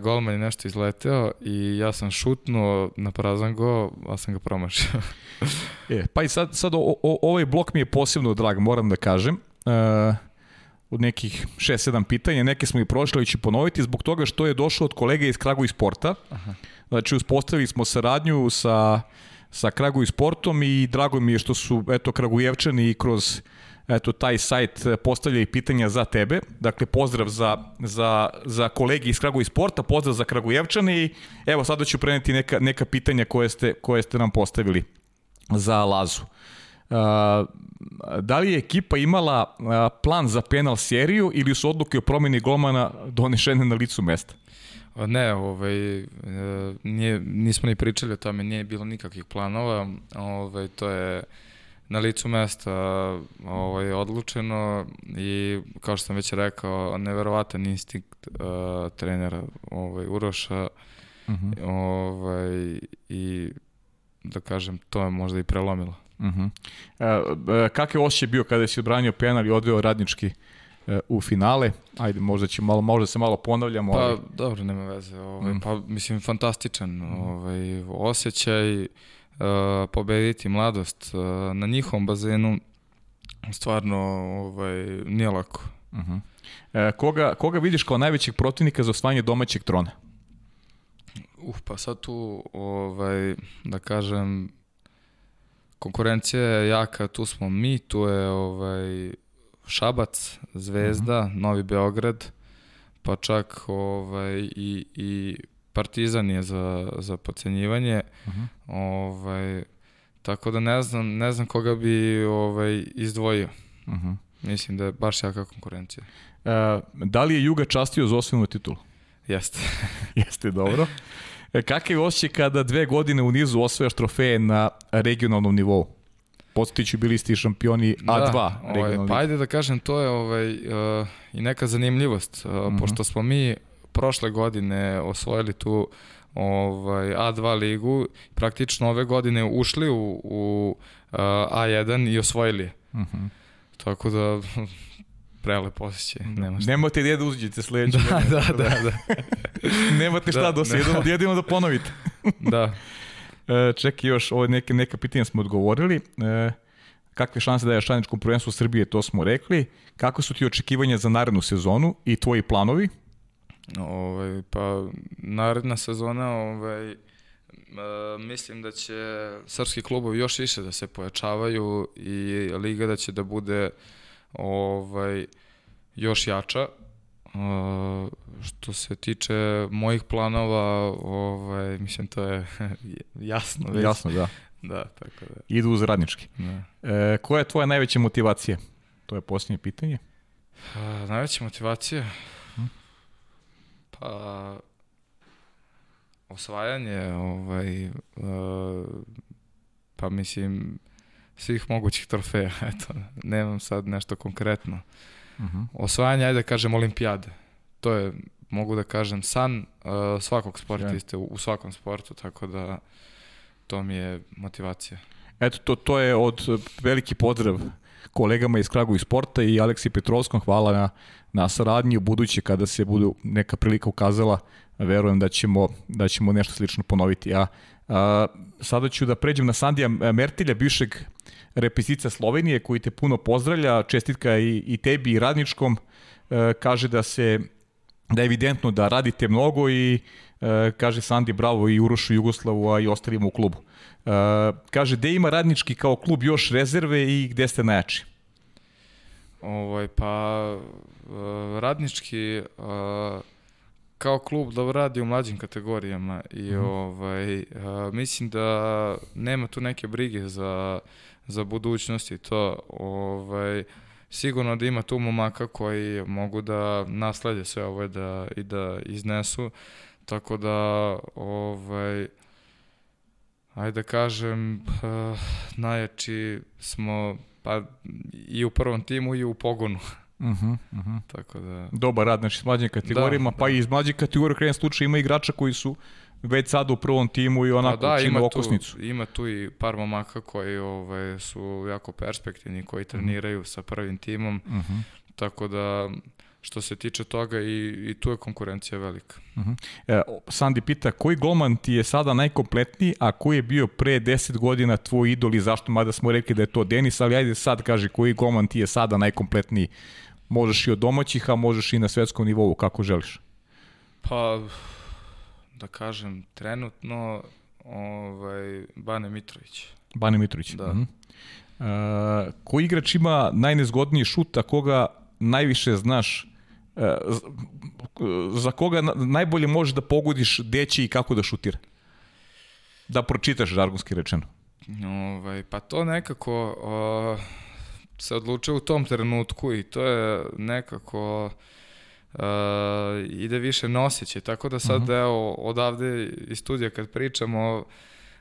golman je nešto izleteo i ja sam šutnuo na prazan go, a sam ga promašio. e, pa i sad, sad o, o, ovaj blok mi je posebno drag, moram da kažem. Uh, od nekih 6-7 pitanja, neke smo i prošli, ali ću ponoviti, zbog toga što je došao od kolega iz Kragu i Sporta. Aha. Znači, uspostavili smo saradnju sa, sa Kragu i Sportom i drago mi je što su, eto, Kragujevčani kroz eto, taj sajt e, postavlja i pitanja za tebe. Dakle, pozdrav za, za, za kolegi iz Kragu i Sporta, pozdrav za Kragujevčane i evo sada ću preneti neka, neka pitanja koje ste, koje ste nam postavili za Lazu. Uh, da li je ekipa imala uh, plan za penal seriju ili su odluke o promjeni golmana donešene na licu mesta? Ne, ovaj, e, nije, nismo ni pričali o tome, nije bilo nikakvih planova, ovaj, to je na licu mesta ovaj, odlučeno i kao što sam već rekao, neverovatan instinkt uh, trenera ovaj, Uroša uh mhm. -huh. ovaj, i da kažem, to je možda i prelomilo. Uh -huh. e, kakav osjećaj bio kada si odbranio penal i odveo radnički e, u finale? Ajde, možda će malo, možda se malo ponavljamo. Pa, ali... dobro, nema veze. Ovaj, mm. Pa, mislim, fantastičan ovaj, osjećaj uh, pobediti mladost uh, na njihovom bazenu stvarno ovaj, nije lako. E, koga, koga vidiš kao najvećeg protivnika za osvajanje domaćeg trona? Uh, pa sad tu, ovaj, da kažem, konkurencija je jaka, tu smo mi, tu je ovaj, Šabac, Zvezda, uh -huh. Novi Beograd, pa čak ovaj, i, i Partizan je za, za pocenjivanje. Uh -huh. Ovaj, tako da ne znam, ne znam koga bi ovaj, izdvojio. Uh -huh. Mislim da je baš jaka konkurencija. E, da li je Juga častio za osnovnu titulu? Jeste. Jeste, dobro. E, kakav je osjećaj kada dve godine u nizu osvojaš trofeje na regionalnom nivou? Podsjetiću, bili ste šampioni A2 da, ovaj, Pa ajde da kažem, to je ovaj, uh, i neka zanimljivost, uh, mm -hmm. pošto smo mi prošle godine osvojili tu ovaj, A2 ligu, praktično ove godine ušli u, u uh, A1 i osvojili je. Mm -hmm. Tako da prelep osjećaj. Nema šta. Nemate gdje da uđete sledeće. Da, da, da, da. Nemate šta da, da jedino, jedino da ponovite. da. E, čekaj još, ovo neke, neka pitanja smo odgovorili. E, kakve šanse da je šaničkom prvenstvu Srbije, to smo rekli. Kako su ti očekivanja za narednu sezonu i tvoji planovi? Ovaj, pa, naredna sezona, ovaj, e, mislim da će srpski klubovi još više da se pojačavaju i liga da će da bude ovaj, još jača. Uh, što se tiče mojih planova, ovaj, mislim to je jasno već. Jasno, da. Da, tako da. Idu uz radnički. Da. E, koja je tvoja najveća motivacija? To je posljednje pitanje. Uh, najveća motivacija? Pa, osvajanje, ovaj, uh, pa mislim, svih mogućih trofeja, eto, nemam sad nešto konkretno. Uh mhm. -huh. Osvajanje, ajde da kažem, olimpijade. To je, mogu da kažem, san uh, svakog sportiste, u, u svakom sportu, tako da to mi je motivacija. Eto, to, to je od veliki pozdrav kolegama iz Kragu i sporta i Aleksi Petrovskom, hvala na, na saradnji u buduće kada se budu neka prilika ukazala, verujem da ćemo, da ćemo nešto slično ponoviti. Ja a, sada ću da pređem na Sandija Mertilja, bivšeg repisica Slovenije, koji te puno pozdravlja, čestitka i, i tebi i radničkom, e, kaže da se da je evidentno da radite mnogo i e, kaže Sandi bravo i Urošu Jugoslavu, a i ostalima u klubu. E, kaže, gde ima radnički kao klub još rezerve i gde ste najjači? Ovaj, pa, e, radnički uh, kao klub da radi u mlađim kategorijama i mm. ovaj, mislim da nema tu neke brige za, za budućnost i to ovaj, sigurno da ima tu momaka koji mogu da naslede sve ovo da, i da iznesu tako da ovaj, ajde da kažem uh, najjači smo pa i u prvom timu i u pogonu Uh -huh, uh -huh. Tako da... Dobar rad, znači s mlađim kategorijama, da, pa da. i iz mlađih kategorija krenem slučaj ima igrača koji su već sad u prvom timu i onako pa da, čine ima okosnicu. Tu, ima tu i par momaka koji ovaj, su jako perspektivni, koji treniraju uh -huh. sa prvim timom, uh -huh. tako da što se tiče toga i, i tu je konkurencija velika. Uh -huh. e, Sandi pita, koji golman ti je sada najkompletniji, a koji je bio pre 10 godina tvoj idol i zašto, mada smo rekli da je to Denis, ali ajde sad kaži koji golman ti je sada najkompletniji Možeš i od domaćih, a možeš i na svetskom nivou, kako želiš. Pa, da kažem, trenutno ovaj, Bane Mitrović. Bane Mitrović. Da. Uh -huh. Uh, koji igrač ima najnezgodniji šut, a koga najviše znaš za koga najbolje možeš da pogodiš deći i kako da šutira? Da pročitaš žargonski rečeno. Ovaj, pa to nekako... Uh se odlučio u tom trenutku i to je nekako uh, ide više nosiće, tako da sad uh mhm. -huh. evo odavde iz studija kad pričamo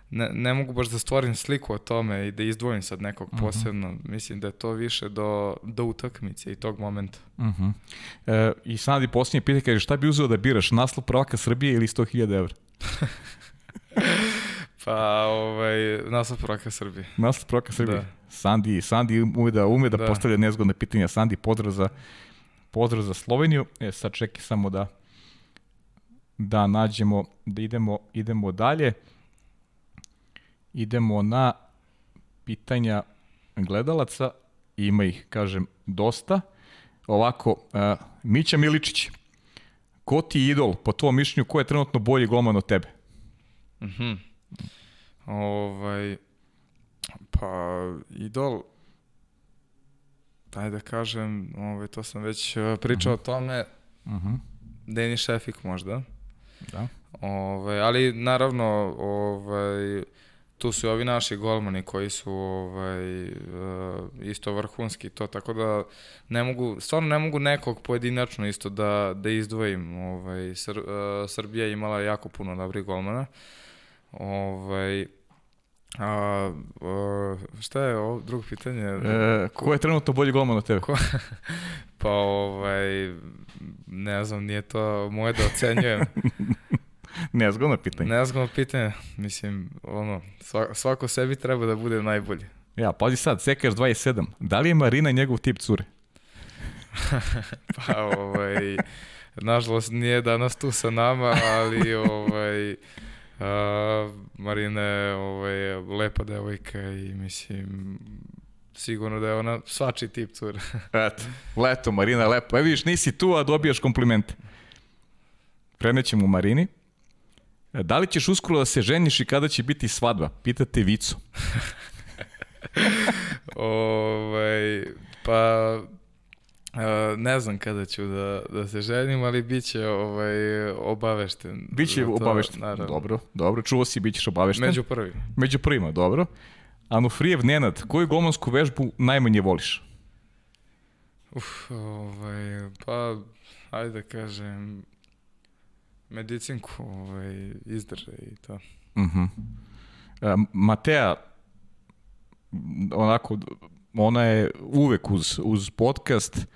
ne, ne mogu baš da stvorim sliku o tome i da izdvojim sad nekog uh mhm. -huh. posebno. Mislim da je to više do, do utakmice i tog momenta. Uh -huh. e, I sad i posljednje pitanje, kaže šta bi uzeo da biraš, naslov prvaka Srbije ili 100.000 evra? pa, ovaj, naslov prvaka Srbije. Naslov prvaka Srbije? Da. Sandi, Sandi ume da, ume da, da. postavlja nezgodne pitanja. Sandi, pozdrav za, pozdrav za Sloveniju. E, sad čekaj samo da da nađemo, da idemo, idemo dalje. Idemo na pitanja gledalaca. Ima ih, kažem, dosta. Ovako, uh, Mića Miličić, ko ti je idol, po tvojom mišljenju, ko je trenutno bolji golman od tebe? Mhm. Ovaj, pa, idol, daj da kažem, ovaj, to sam već uh, pričao o tome, Mhm. Deni Šefik možda. Da. Ovaj, ali naravno, ovaj, tu su i ovi naši golmani koji su ovaj, uh, isto vrhunski to, tako da ne mogu, stvarno ne mogu nekog pojedinačno isto da, da izdvojim. Ovaj, Sr, uh, Srbija je imala jako puno dobrih golmana. Ovaj, a, uh, šta je ovo drugo pitanje? E, ko je trenutno bolji golman od tebe? Ko- Pa ovaj, ne znam, nije to moje da ocenjujem. Nezgodno pitanje. Nezgodno pitanje, mislim, ono, sva- svako sebi treba da bude najbolji. Ja, pazi sad, sekaš 27. Da li je Marina njegov tip cure? Pa, ovaj, nažalost nije danas tu sa nama, ali ovaj, a, Marina je ovaj, lepa devojka i mislim, sigurno da je ona svačiji tip cura. Eto, leto, Marina, lepo. E vidiš, nisi tu, a dobijaš komplimente. Prenećemo u Marini. Da li ćeš uskoro da se ženiš i kada će biti svadba? Pitate Vicu. ovaj, pa, a, ne znam kada ću da, da se ženim, ali bit će ovaj, obavešten. Biće obavešten. Naravno. Dobro, dobro. Čuo si, bit ćeš obavešten. Među prvim. Među prvima, dobro. Anufrijev Nenad, koju golmansku vežbu najmanje voliš? Uf, ovaj, pa, ajde da kažem, medicinku, ovaj, izdržaj i to. Mhm. E, Matea, onako, ona je uvek uz, uz podcast,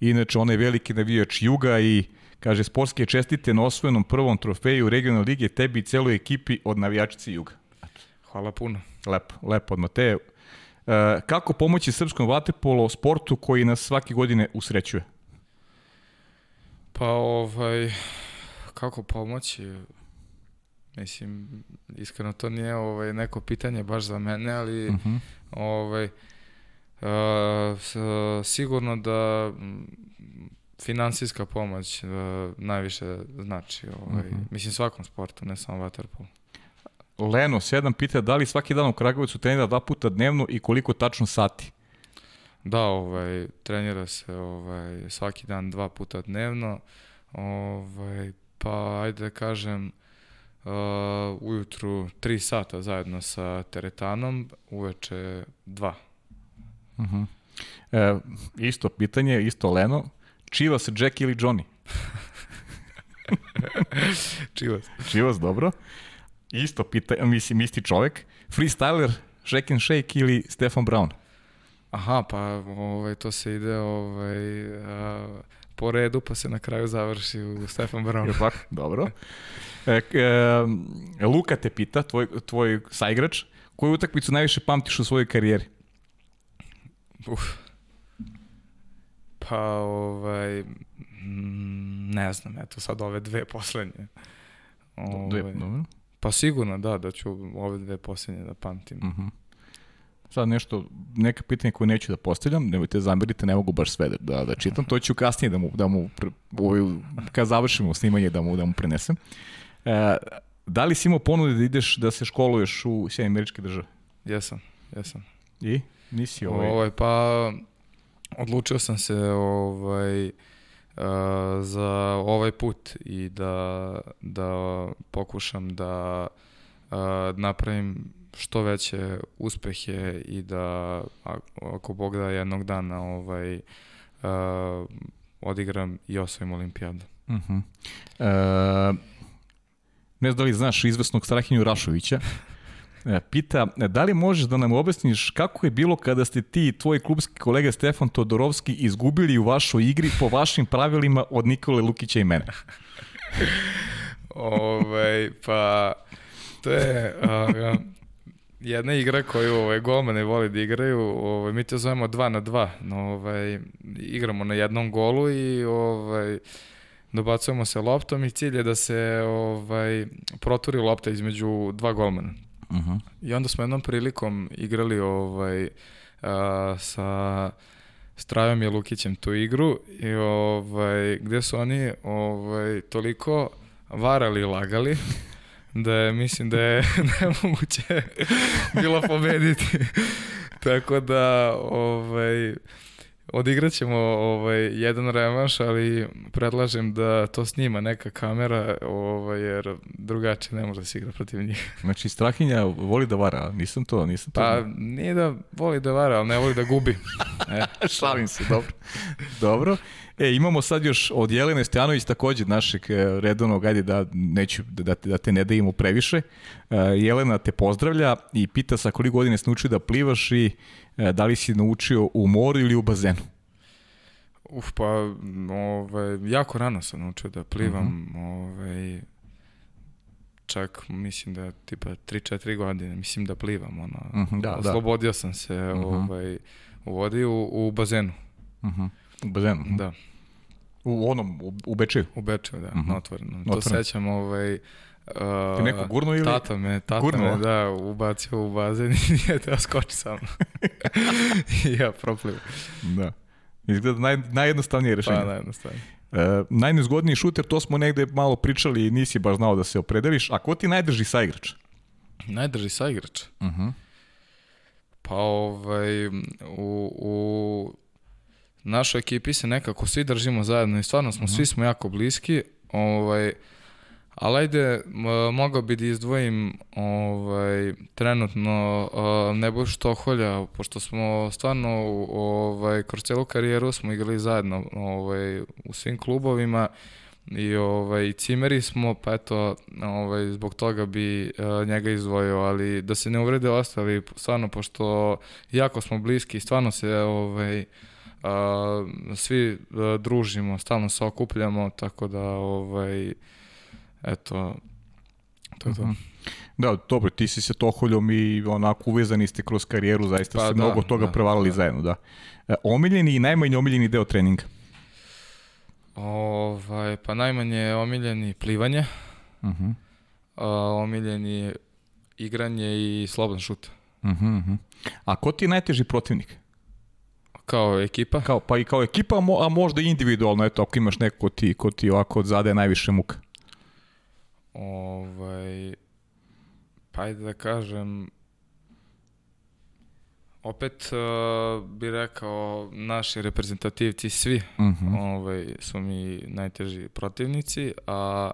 inače ona je veliki navijač Juga i kaže sportske čestite na osvojenom prvom trofeju regionalne lige tebi i celoj ekipi od navijačice Juga. Hvala puno. Lepo, lepo od Mateje. E, kako pomoći srpskom vaterpolo sportu koji nas svake godine usrećuje? Pa, ovaj, kako pomoći? Mislim, iskreno to nije ovaj, neko pitanje baš za mene, ali Mhm. ovaj, uh, s, sigurno da mm, finansijska pomoć uh, najviše znači. Ovaj, Mhm. Mislim, svakom sportu, ne samo vaterpolu. Leno, 7 pita da li svaki dan u Kragovicu trenira dva puta dnevno i koliko tačno sati? Da, ovaj, trenira se ovaj, svaki dan dva puta dnevno. Ovaj, pa ajde da kažem uh, ujutru tri sata zajedno sa teretanom, uveče dva. Mhm. E, isto pitanje, isto Leno. Čivas, Jack ili Johnny? Čivas. Čivas, dobro. Isto pitanje, mislim, isti čovek. Freestyler, Shake and Shake ili Stefan Brown? Aha, pa ovaj, to se ide ovaj, a, po redu, pa se na kraju završi u Stefan Brown. tako? Dobro. E, e, Luka te pita, tvoj, tvoj saigrač, koju utakmicu najviše pamtiš u svojoj karijeri? Uf. Pa, ovaj, mm, ne znam, eto sad ove dve poslednje. Dve, Ovaj, dobro. Pa sigurno da, da ću ove dve poslednje da pamtim. Mhm. Sad nešto, neka pitanja koje neću da postavljam, nemojte zamerite, ne mogu baš sve da, da, da čitam, to ću kasnije da mu, da mu pre- ovaj, kad završimo snimanje da mu, da mu prenesem. E, da li si imao ponude da ideš da se školuješ u Sjedinim američke države? Jesam, jesam. I? Nisi ovaj... Ovaj, pa, odlučio sam se ovaj, uh, za ovaj put i da, da pokušam da uh, napravim što veće uspehe i da a- ako Bog da jednog dana ovaj, uh, odigram i osvojim olimpijadu. Uh -huh. e, ne znam da li znaš izvesnog Strahinju Rašovića, E, Pita, da li možeš da nam objasniš kako je bilo kada ste ti i tvoj klubski kolega Stefan Todorovski izgubili u vašoj igri po vašim pravilima od Nikole Lukića i mene? ovaj, pa to je uh, jedna igra koju ovaj, golmane voli da igraju, ovaj, mi to zovemo 2 na 2, no, ovaj, igramo na jednom golu i ovaj, dobacujemo se loptom i cilj je da se ovaj, proturi lopta između dva golmana. Uh -huh. I onda smo jednom prilikom igrali ovaj, a, sa s Trajom i Lukićem tu igru i ovaj, gde su oni ovaj, toliko varali i lagali da je, mislim da je nemoguće bilo pobediti. Tako da, ovaj, Odigrat ćemo ovaj, jedan revanš, ali predlažem da to snima neka kamera, ovaj, jer drugačije ne može da se igra protiv njih. Znači, Strahinja voli da vara, nisam to, nisam to. Pa, nije da voli da vara, ali ne voli da gubi. E. Šalim se, dobro. dobro. E, imamo sad još od Jelene Stojanović takođe našeg e, redovnog, ajde da neću da, da, da te ne dajemo previše. E, Jelena te pozdravlja i pita sa koliko godine si naučio da plivaš i e, da li si naučio u moru ili u bazenu? Uf, pa, ovaj, jako rano sam naučio da plivam, mhm. -huh. ovaj, čak mislim da tipa 3-4 godine, mislim da plivam, ono, mhm, -huh, da, oslobodio da. sam se mhm. -huh. ovaj, u vodi u, u bazenu. Uh -huh. U bazenu? Da. U onom, u, u Bečeju? U Bečeju, da, uh -huh. na otvorenom. To sećam, ovaj, Uh, Ti neko gurno ili? Tata me, tata gurno? me, da, ubacio u bazen i nije teo skoči sa mnom. Ja proplivim. Da. Izgleda naj, najjednostavnije rešenje. Pa, najjednostavnije. Uh, najnezgodniji šuter, to smo negde malo pričali i nisi baš znao da se opredeliš. A ko ti najdrži saigrač? Najdrži saigrač? Uh mhm. -huh. Pa ovaj, u, u našoj ekipi se nekako svi držimo zajedno i stvarno smo, -huh. svi smo jako bliski. Ovaj, Ali ajde, mogao bi da izdvojim ovaj, trenutno uh, Nebojš Toholja, pošto smo stvarno ovaj, kroz celu karijeru smo igrali zajedno ovaj, u svim klubovima i ovaj, cimeri smo, pa eto, ovaj, zbog toga bi uh, njega izdvojio, ali da se ne uvrede ostali, stvarno, pošto jako smo bliski, stvarno se ovaj, svi uh, družimo, stalno se okupljamo, tako da ovaj, eto, to je to. Mhm. Da, dobro, ti si se toholjom i onako uvezani ste kroz karijeru, zaista pa, ste da, mnogo toga da, prevalili da. zajedno, da. E, omiljeni i najmanje omiljeni deo treninga? Ovaj, pa najmanje omiljeni plivanje, uh -huh. a, omiljeni igranje i slobodan šut. Uh -huh, uh -huh. A ko ti je najteži protivnik? Kao ekipa? Kao, pa i kao ekipa, a možda individualno, eto, ako imaš neko ko ti, ko ti ovako zade najviše muka. Ovaj, pa ajde da kažem, opet uh, bi rekao naši reprezentativci svi uh mhm. -huh. ovaj, su mi najteži protivnici, a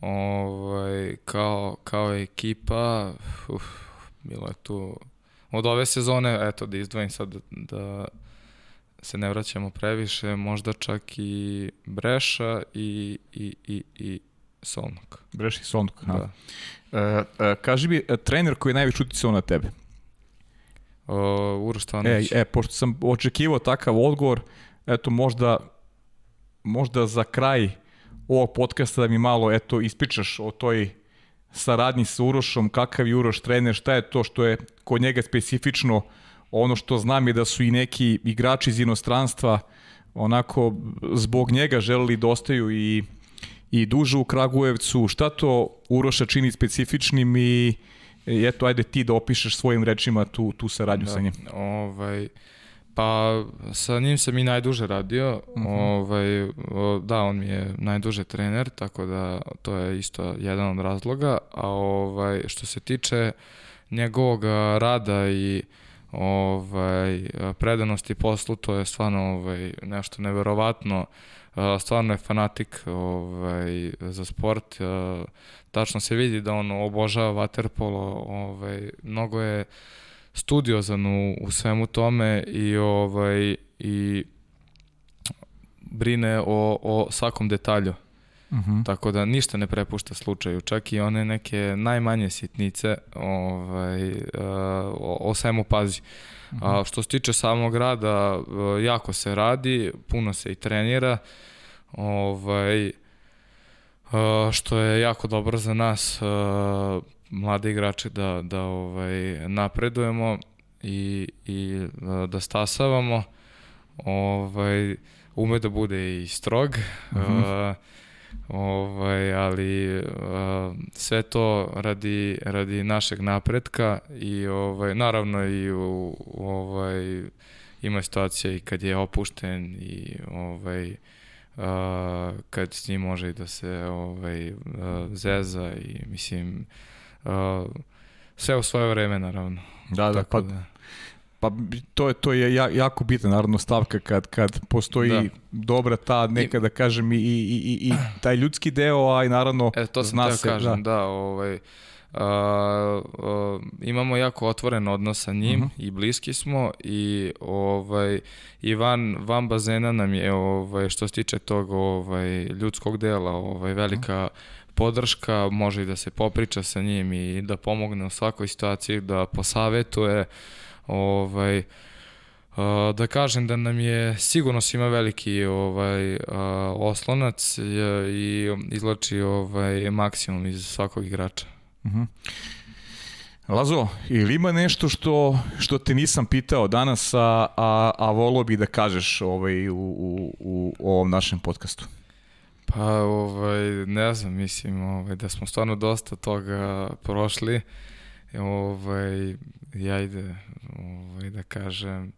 ovaj, kao, kao ekipa uf, bilo je tu od ove sezone, eto da izdvojim sad da se ne vraćamo previše, možda čak i Breša i, i, i, i Solnok. Breši Solnok, da. E, e, kaži mi, e, trener koji je najviše uticao na tebe? Uh, Uroš Stanović. E, e, pošto sam očekivao takav odgovor, eto možda, možda za kraj ovog podcasta da mi malo eto ispričaš o toj saradnji sa Urošom, kakav je Uroš trener, šta je to što je kod njega specifično, ono što znam je da su i neki igrači iz inostranstva onako zbog njega želeli da ostaju i i duže u Kragujevcu. Šta to Uroša čini specifičnim i eto, ajde ti da opišeš svojim rečima tu, tu saradnju da, sa njim. Ovaj, pa sa njim sam i najduže radio. Uh mhm. -huh. ovaj, da, on mi je najduže trener, tako da to je isto jedan od razloga. A ovaj, što se tiče njegovog rada i ovaj, predanosti poslu, to je stvarno ovaj, nešto neverovatno. Uh, stvarno je fanatik ovaj, za sport. Tačno se vidi da on obožava waterpolo, ovaj, mnogo je studiozan u, u svemu tome i ovaj i brine o, o svakom detalju. Uh mhm. -huh. Tako da ništa ne prepušta slučaju, čak i one neke najmanje sitnice ovaj, o, o svemu pazi. Uh -huh. A, što se tiče samog rada, jako se radi, puno se i trenira. Uh, ovaj, što je jako dobro za nas mlade igrače da, da ovaj, napredujemo i, i da stasavamo ovaj, ume da bude i strog uh mhm. -huh. Ovaj, ali sve to radi, radi našeg napretka i ovaj, naravno i u, ovaj, ima situacija i kad je opušten i ovaj, uh, kad s njim može i da se ovaj, uh, zeza i mislim uh, sve u svoje vreme naravno. Da, da, pa, da. Pa to je to je jako bitna naravno stavka kad kad postoji da. dobra ta neka da kažem i, i, i, i taj ljudski deo, a i naravno e, to zna se kažem, da, da ovaj Uh, uh, imamo jako otvoren odnos sa njim uh mhm. -huh. i bliski smo i ovaj i van van bazena nam je ovaj što se tiče tog ovaj ljudskog dela ovaj velika uh -huh. podrška može i da se popriča sa njim i da pomogne u svakoj situaciji da posavetuje ovaj da kažem da nam je sigurno svima veliki ovaj oslonac i izlači ovaj maksimum iz svakog igrača. Uh mhm. -huh. Lazo, ili ima nešto što, što te nisam pitao danas, a, a, a volio bi da kažeš ovaj, u, u, u ovom našem podcastu? Pa, ovaj, ne znam, mislim ovaj, da smo stvarno dosta toga prošli. Ovaj, ja ide, ovaj, da kažem,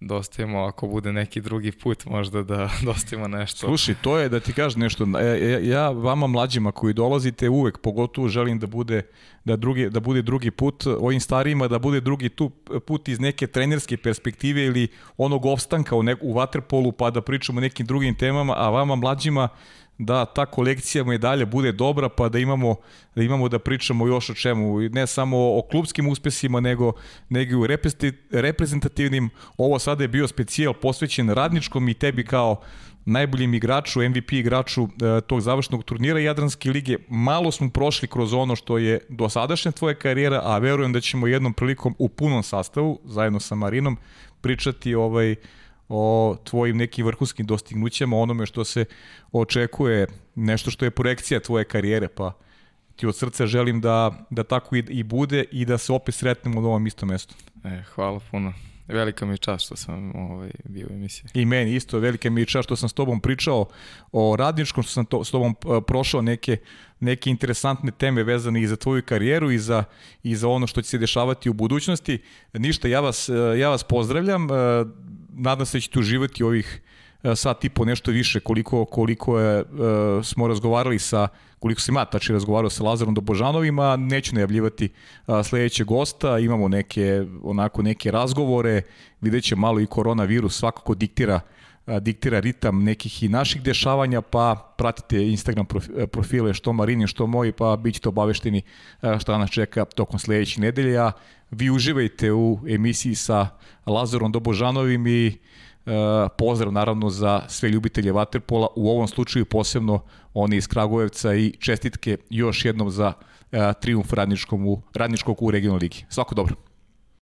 dostavimo ako bude neki drugi put možda da dostavimo nešto. Slušaj, to je da ti kažem nešto, ja, ja vama mlađima koji dolazite uvek pogotovo želim da bude da drugi da bude drugi put ovim starijima da bude drugi tu put iz neke trenerske perspektive ili onog opstanka u, nek, u waterpolu pa da pričamo o nekim drugim temama, a vama mlađima da ta kolekcija medalja bude dobra pa da imamo da imamo da pričamo još o čemu ne samo o klubskim uspesima nego nego u reprezentativnim ovo sada je bio specijal posvećen radničkom i tebi kao najboljim igraču, MVP igraču e, tog završnog turnira Jadranske lige. Malo smo prošli kroz ono što je do sadašnja tvoja karijera, a verujem da ćemo jednom prilikom u punom sastavu, zajedno sa Marinom, pričati ovaj o tvojim nekim vrhunskim dostignućama, onome što se očekuje, nešto što je projekcija tvoje karijere, pa ti od srca želim da, da tako i, i bude i da se opet sretnemo u ovom istom mestu. E, hvala puno. Velika mi je čast što sam ovaj, bio u emisiji. I meni isto, velika mi je čast što sam s tobom pričao o radničkom, što sam to, s tobom uh, prošao neke, neke interesantne teme vezane i za tvoju karijeru i za, i za ono što će se dešavati u budućnosti. Ništa, ja vas, uh, ja vas pozdravljam. Nadam se da ćete uživati ovih e, sat i po nešto više koliko, koliko je, uh, smo razgovarali sa koliko se ima tači razgovarao sa Lazarom Dobožanovima, neću najavljivati sledećeg gosta, imamo neke onako neke razgovore, vidjet će malo i koronavirus svakako diktira diktira ritam nekih i naših dešavanja, pa pratite Instagram profile što Marini, što moji, pa bit ćete obavešteni šta nas čeka tokom sledeće nedelje, a vi uživajte u emisiji sa Lazarom Dobožanovim i e, pozdrav naravno za sve ljubitelje Waterpola, u ovom slučaju posebno oni iz Kragujevca i čestitke još jednom za e, triumf radničkom u, radničkog u regionalnoj ligi. Svako dobro.